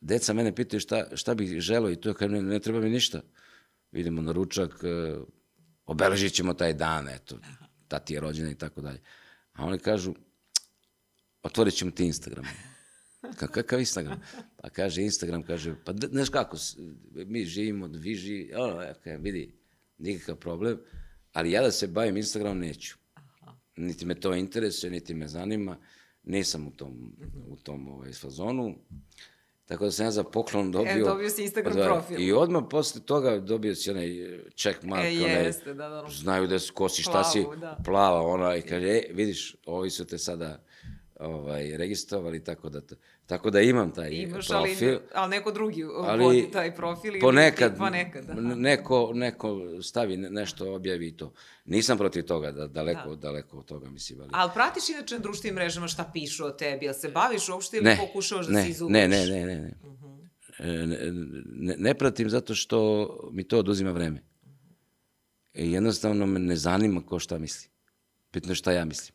B: deca mene pitaju šta, šta bih želo i to kažem, ne, ne treba mi ništa. Vidimo na ručak, e, obeležit ćemo taj dan, eto, tati je rođena i tako dalje. A oni kažu, otvorit ćemo ti Instagram. Ka, kakav Instagram? Pa kaže Instagram, kaže, pa znaš kako, mi živimo, vi živi, ono, kažem, vidi, nikakav problem, ali ja da se bavim Instagramom neću. Niti me to interesuje, niti me zanima, nisam u tom, u tom ovaj, fazonu. Tako da sam ja za poklon dobio...
A: dobio si Instagram
B: Da,
A: profil.
B: I odmah posle toga dobio si onaj check mark,
A: E,
B: onaj,
A: jeste, da, da.
B: znaju da si, ko si, šta si,
A: Plavu, da.
B: plava, ona, i kaže, e, vidiš, ovi su te sada ovaj, registrovali, tako da, tako da imam taj
A: Imaš,
B: profil.
A: ali, ali neko drugi
B: Ali
A: vodi taj profil. ili
B: ponekad,
A: Ponekad, da.
B: neko, neko stavi ne- nešto, objavi i to. Nisam protiv toga, da, daleko,
A: Da.
B: daleko od toga, mislim. Ali...
A: Ali pratiš inače na društvenim mrežama šta pišu o tebi? Jel se baviš uopšte ili
B: ne,
A: pokušavaš da
B: ne,
A: se izubeš?
B: ne, ne, ne, ne, ne. E, ne, ne, ne pratim zato što mi to oduzima vreme. I jednostavno me ne zanima ko šta misli. Bitno je šta ja mislim.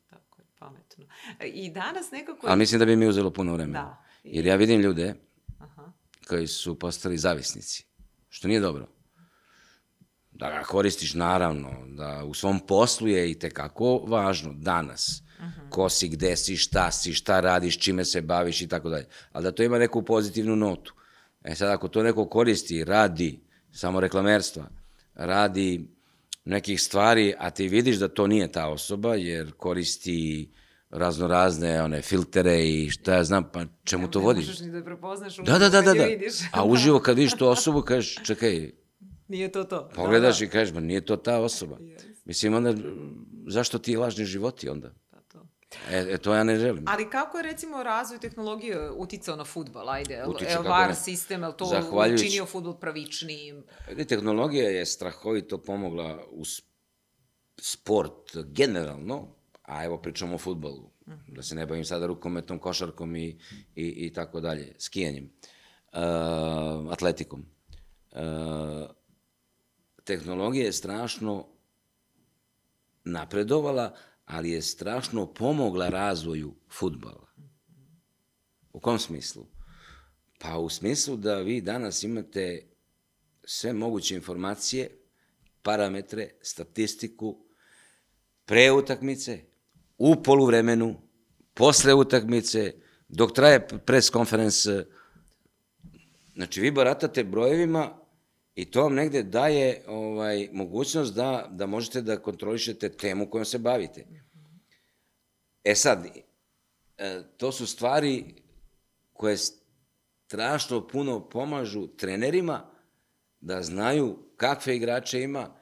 A: Pametno. E, I danas nekako...
B: Ali mislim da bi mi uzelo puno vremena.
A: Da.
B: Jer ja vidim ljude
A: Aha.
B: koji su postali zavisnici, što nije dobro. Da ga koristiš, naravno, da u svom poslu je i tekako važno danas. Ko si, gde si, šta si, šta radiš, čime se baviš i tako dalje. Ali da to ima neku pozitivnu notu. E sad, ako to neko koristi, radi samo reklamerstva, radi nekih stvari, a ti vidiš da to nije ta osoba, jer koristi raznorazne one filtere i šta ja znam, pa čemu to
A: Ne
B: vodiš?
A: možeš ni da je prepoznaš
B: Da, da, da, da, da.
A: je vidiš.
B: A uživo kad vidiš tu osobu, kažeš, čekaj,
A: Nije to to.
B: pogledaš
A: da,
B: i kažeš, ma nije to ta osoba.
A: Jeste.
B: Mislim, onda, zašto ti lažni životi onda?
A: da, to.
B: E, e to ja ne želim.
A: Ali kako je recimo razvoj tehnologije uticao na futbol? Ajde,
B: Utiče,
A: VAR
B: ne.
A: sistem, jel to
B: Zahvaljujući-
A: učinio futbol pravičnijim?
B: Tehnologija je strahovito pomogla u sport generalno, a evo pričamo o futbolu, da se ne bavim sada rukometom, košarkom i, i, i tako dalje, skijanjem, uh, atletikom. Uh, tehnologija je strašno napredovala, ali je strašno pomogla razvoju futbala. U kom smislu? Pa u smislu da vi danas imate sve moguće informacije, parametre, statistiku, pre utakmice, u poluvremenu, posle utakmice, dok traje pres konferens. Znači, vi baratate brojevima i to vam negde daje ovaj, mogućnost da, da možete da kontrolišete temu kojom se bavite. E sad, e, to su stvari koje strašno puno pomažu trenerima da znaju kakve igrače ima,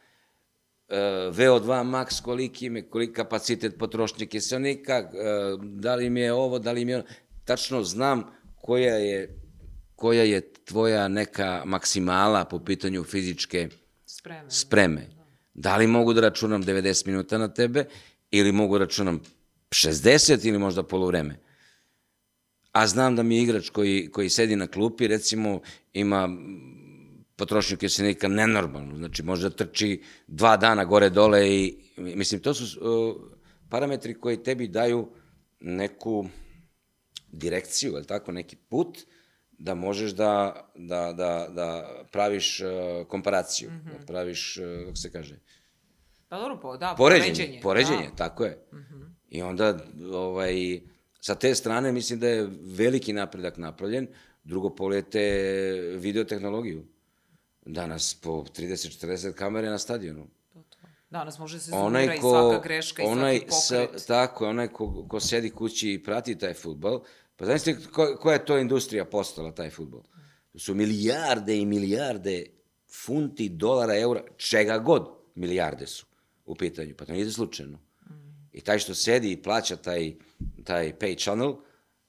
B: VO2 max koliki im je, koliki kapacitet potrošnje kiselnika, e, da li im je ovo, da li im je ono. Tačno znam koja je, koja je tvoja neka maksimala po pitanju fizičke
A: Spreme.
B: spreme. Da li mogu da računam 90 minuta na tebe ili mogu da računam 60 ili možda polovreme. A znam da mi je igrač koji, koji sedi na klupi, recimo, ima potrošnju kiselnika nenormalno, znači može da trči dva dana gore-dole i, mislim, to su uh, parametri koji tebi daju neku direkciju, je tako, neki put, da možeš da, da, da, da praviš uh, komparaciju, mm -hmm. da praviš, uh, kako se kaže,
A: Pa dobro, po, da,
B: poređenje,
A: poređenje.
B: poređenje,
A: Da.
B: tako je. I onda, ovaj, sa te strane mislim da je veliki napredak napravljen. Drugo, pogledajte videotehnologiju. Danas po 30-40 kamere na stadionu.
A: Danas može se zoomira i svaka greška i
B: onaj
A: svaki pokret.
B: Sa, tako, je, onaj ko, ko sedi kući i prati taj futbol, pa znaš ko, koja je to industrija postala, taj futbol? To su milijarde i milijarde funti, dolara, eura, čega god milijarde su u pitanju. Pa to nije slučajno. I taj što sedi i plaća taj, taj pay channel,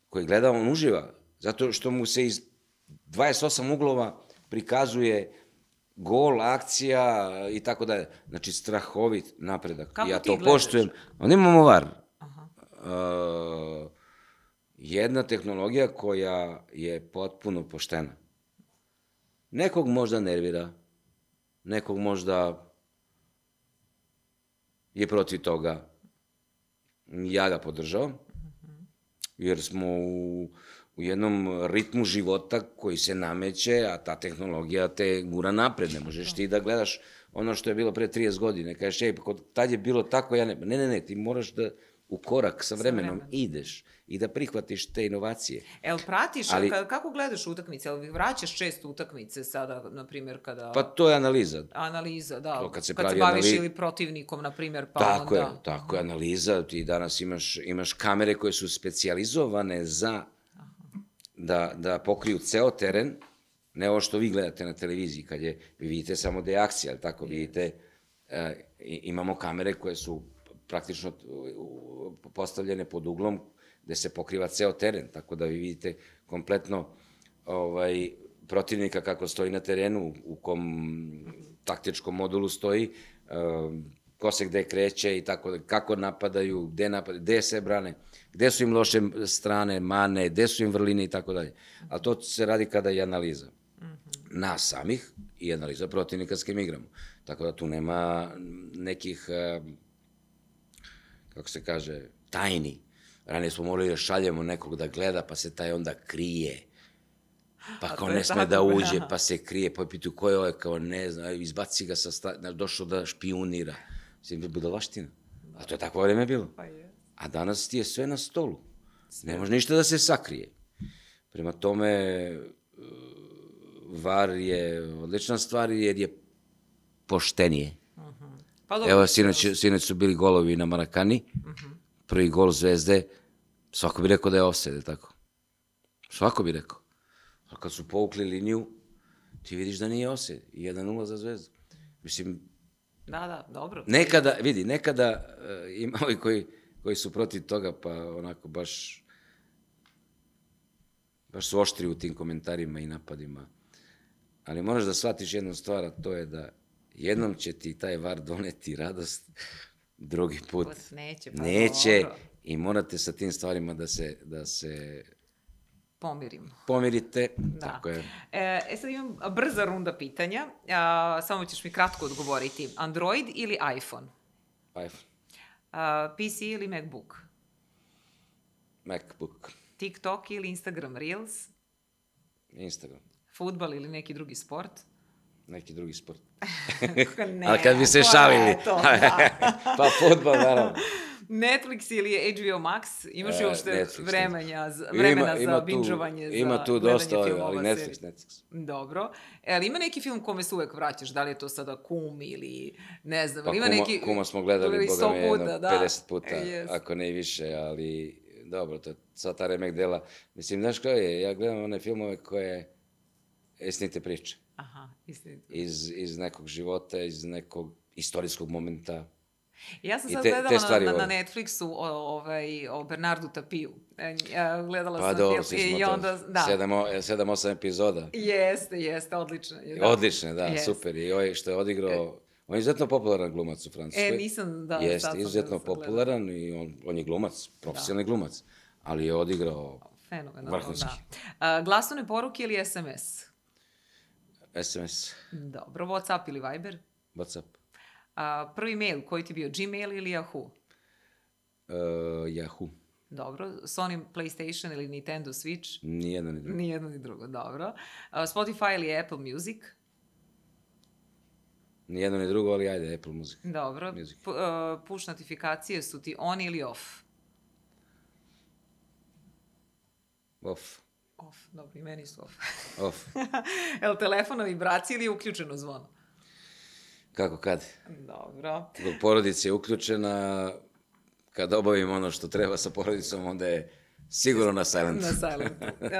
B: koji gleda, on uživa. Zato što mu se iz 28 uglova prikazuje gol, akcija i tako dalje. Znači, strahovit napredak.
A: Kako
B: ja to
A: gledaš?
B: poštujem. Onda imamo VAR.
A: Aha.
B: Uh, jedna tehnologija koja je potpuno poštena. Nekog možda nervira, nekog možda je protiv toga. Ja ga podržavam, jer smo u, u jednom ritmu života koji se nameće, a ta tehnologija te gura napred. Ne možeš ti da gledaš ono što je bilo pre 30 godine. Kažeš, ej, pa kod tad je bilo tako, ja ne... Ne, ne, ne, ti moraš da u korak sa vremenom,
A: vremenom.
B: ideš i da prihvatiš te inovacije.
A: El pratiš,
B: Ali-
A: kako gledaš utakmice? Jel vraćaš često utakmice sada, na primjer, kada...
B: Pa to je analiza.
A: Analiza, da.
B: To kad se
A: kad se baviš
B: anali-
A: ili protivnikom, na primjer, pa
B: tako
A: onda...
B: je, tako je, analiza. Ti danas imaš, imaš kamere koje su specijalizovane za da, da pokriju ceo teren, ne ovo što vi gledate na televiziji, kad je, vi vidite samo da je akcija, ali tako, vidite, e, imamo kamere koje su praktično postavljene pod uglom gde se pokriva ceo teren, tako da vi vidite kompletno ovaj, protivnika kako stoji na terenu, u kom taktičkom modulu stoji, um, ko se gde kreće i tako da, kako napadaju, gde napadaju, gde se brane, gde su im loše strane, mane, gde su im vrline i tako dalje. A to se radi kada je analiza nas samih i analiza protivnika s kim igramo. Tako da tu nema nekih, kako se kaže, tajni. Ranije smo morali da šaljemo nekog da gleda, pa se taj onda krije. Pa kao ne sme
A: tako,
B: da uđe, pa se krije, pa pitu ko je ovaj, kao ne zna, izbaci ga sa sta, došao da špionira. Mislim, da budalaština. A to je takvo vreme bilo.
A: Pa je.
B: A danas ti je sve na stolu. Ne može ništa da se sakrije. Prema tome, e, VAR je odlična stvar jer je poštenije.
A: Pa dobro,
B: Evo, sinoć, sinoć su bili golovi na Marakani, prvi gol Zvezde, svako bi rekao da je offside, tako? Svako bi rekao. A kad su povukli liniju, ti vidiš da nije offside. I 1-0 za Zvezdu. Mislim,
A: Da, da, dobro.
B: Nekada, vidi, nekada uh, ima ovi koji, koji su protiv toga, pa onako baš, baš su oštri u tim komentarima i napadima. Ali moraš da shvatiš jednu stvar, a to je da jednom će ti taj var doneti radost, drugi put
A: Put neće, pa
B: neće
A: dobro.
B: i morate sa tim stvarima da se, da se
A: Pomirim.
B: pomirite.
A: Da.
B: Tako je.
A: E, e sad imam brza runda pitanja, a, samo ćeš mi kratko odgovoriti. Android ili iPhone?
B: iPhone,
A: A, PC ili MacBook?
B: MacBook,
A: TikTok ili Instagram Reels?
B: Instagram,
A: Futbal ili neki drugi sport?
B: neki drugi sport.
A: ne,
B: Ali kad bi se
A: to
B: šalili.
A: to, da.
B: pa futbol, naravno.
A: Netflix ili HBO Max? Imaš
B: E,
A: uopšte
B: Netflix,
A: vremena, za, vremena za
B: tu-
A: binđovanje, za
B: Ima tu dosta, ali
A: filmova,
B: Netflix? Netflix.
A: Dobro. E, ali ima neki film kome se uvek vraćaš? Da li je to sada Kum ili ne znam,
B: Pa
A: ima
B: kuma,
A: neki...
B: kuma smo gledali, boga me, jedno
A: da.
B: 50 puta,
A: E, jest.
B: ako ne i više, ali dobro, to je sva ta remek dela. Mislim, znaš kao je, ja gledam one filmove koje istinite priče.
A: Aha, istinito.
B: Iz, iz nekog života, iz nekog istorijskog momenta.
A: Ja sam sad
B: te-
A: gledala
B: te
A: na,
B: stvari
A: na. Netflixu o, ovaj, o Bernardu Tapiju. E, ja, gledala
B: Pa
A: sam
B: dobro,
A: film i onda, da.
B: Sedam, o- sedam, osam epizoda.
A: Jeste, jeste, odlično. je, Da.
B: Odlične, da,
A: Jeste.
B: super. I ovaj što je odigrao, on je izuzetno popularan glumac u Francuskoj.
A: E, nisam, da,
B: Jeste, izuzetno
A: gledala.
B: popularan i on, on je glumac, profesionalni glumac. Ali je odigrao
A: Fenomenalno,
B: Vrhunski.
A: da. A, glasovne poruke ili SMS?
B: SMS,
A: Dobro, Whatsapp ili Viber?
B: WhatsApp,
A: A, prvi mail, koji ti bio, Gmail ili Yahoo?
B: uh, Yahoo.
A: Dobro, Sony PlayStation ili Nintendo Switch?
B: Nijedno ni drugo.
A: Ni jedno ni drugo, dobro. A, Spotify ili Apple Music?
B: Nijedno ni drugo, ali ajde, Apple Music.
A: Dobro.
B: Music.
A: P- a, push notifikacije su ti on ili off?
B: Off,
A: Off, dobro, i meni su off.
B: off.
A: Jel telefon na vibraciji ili uključeno zvono?
B: Kako kad?
A: Dobro.
B: Dok porodica je uključena, kad obavim ono što treba sa porodicom, onda je sigurno na silent.
A: Na silentu. Uh,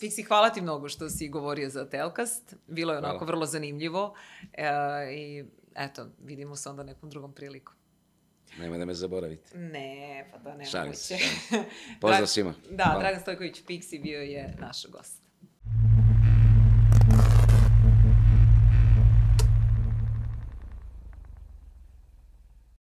A: Pixi, hvala ti mnogo što si govorio za Telkast. Bilo je onako
B: Hvala.
A: vrlo zanimljivo. Uh, I eto, vidimo se onda nekom drugom prilikom.
B: Nema da me zaboravite.
A: Ne, pa to ne
B: Šalim se. Pozdrav svima.
A: Da,
B: Hvala.
A: Dragan Stojković Pixi bio je naš gost.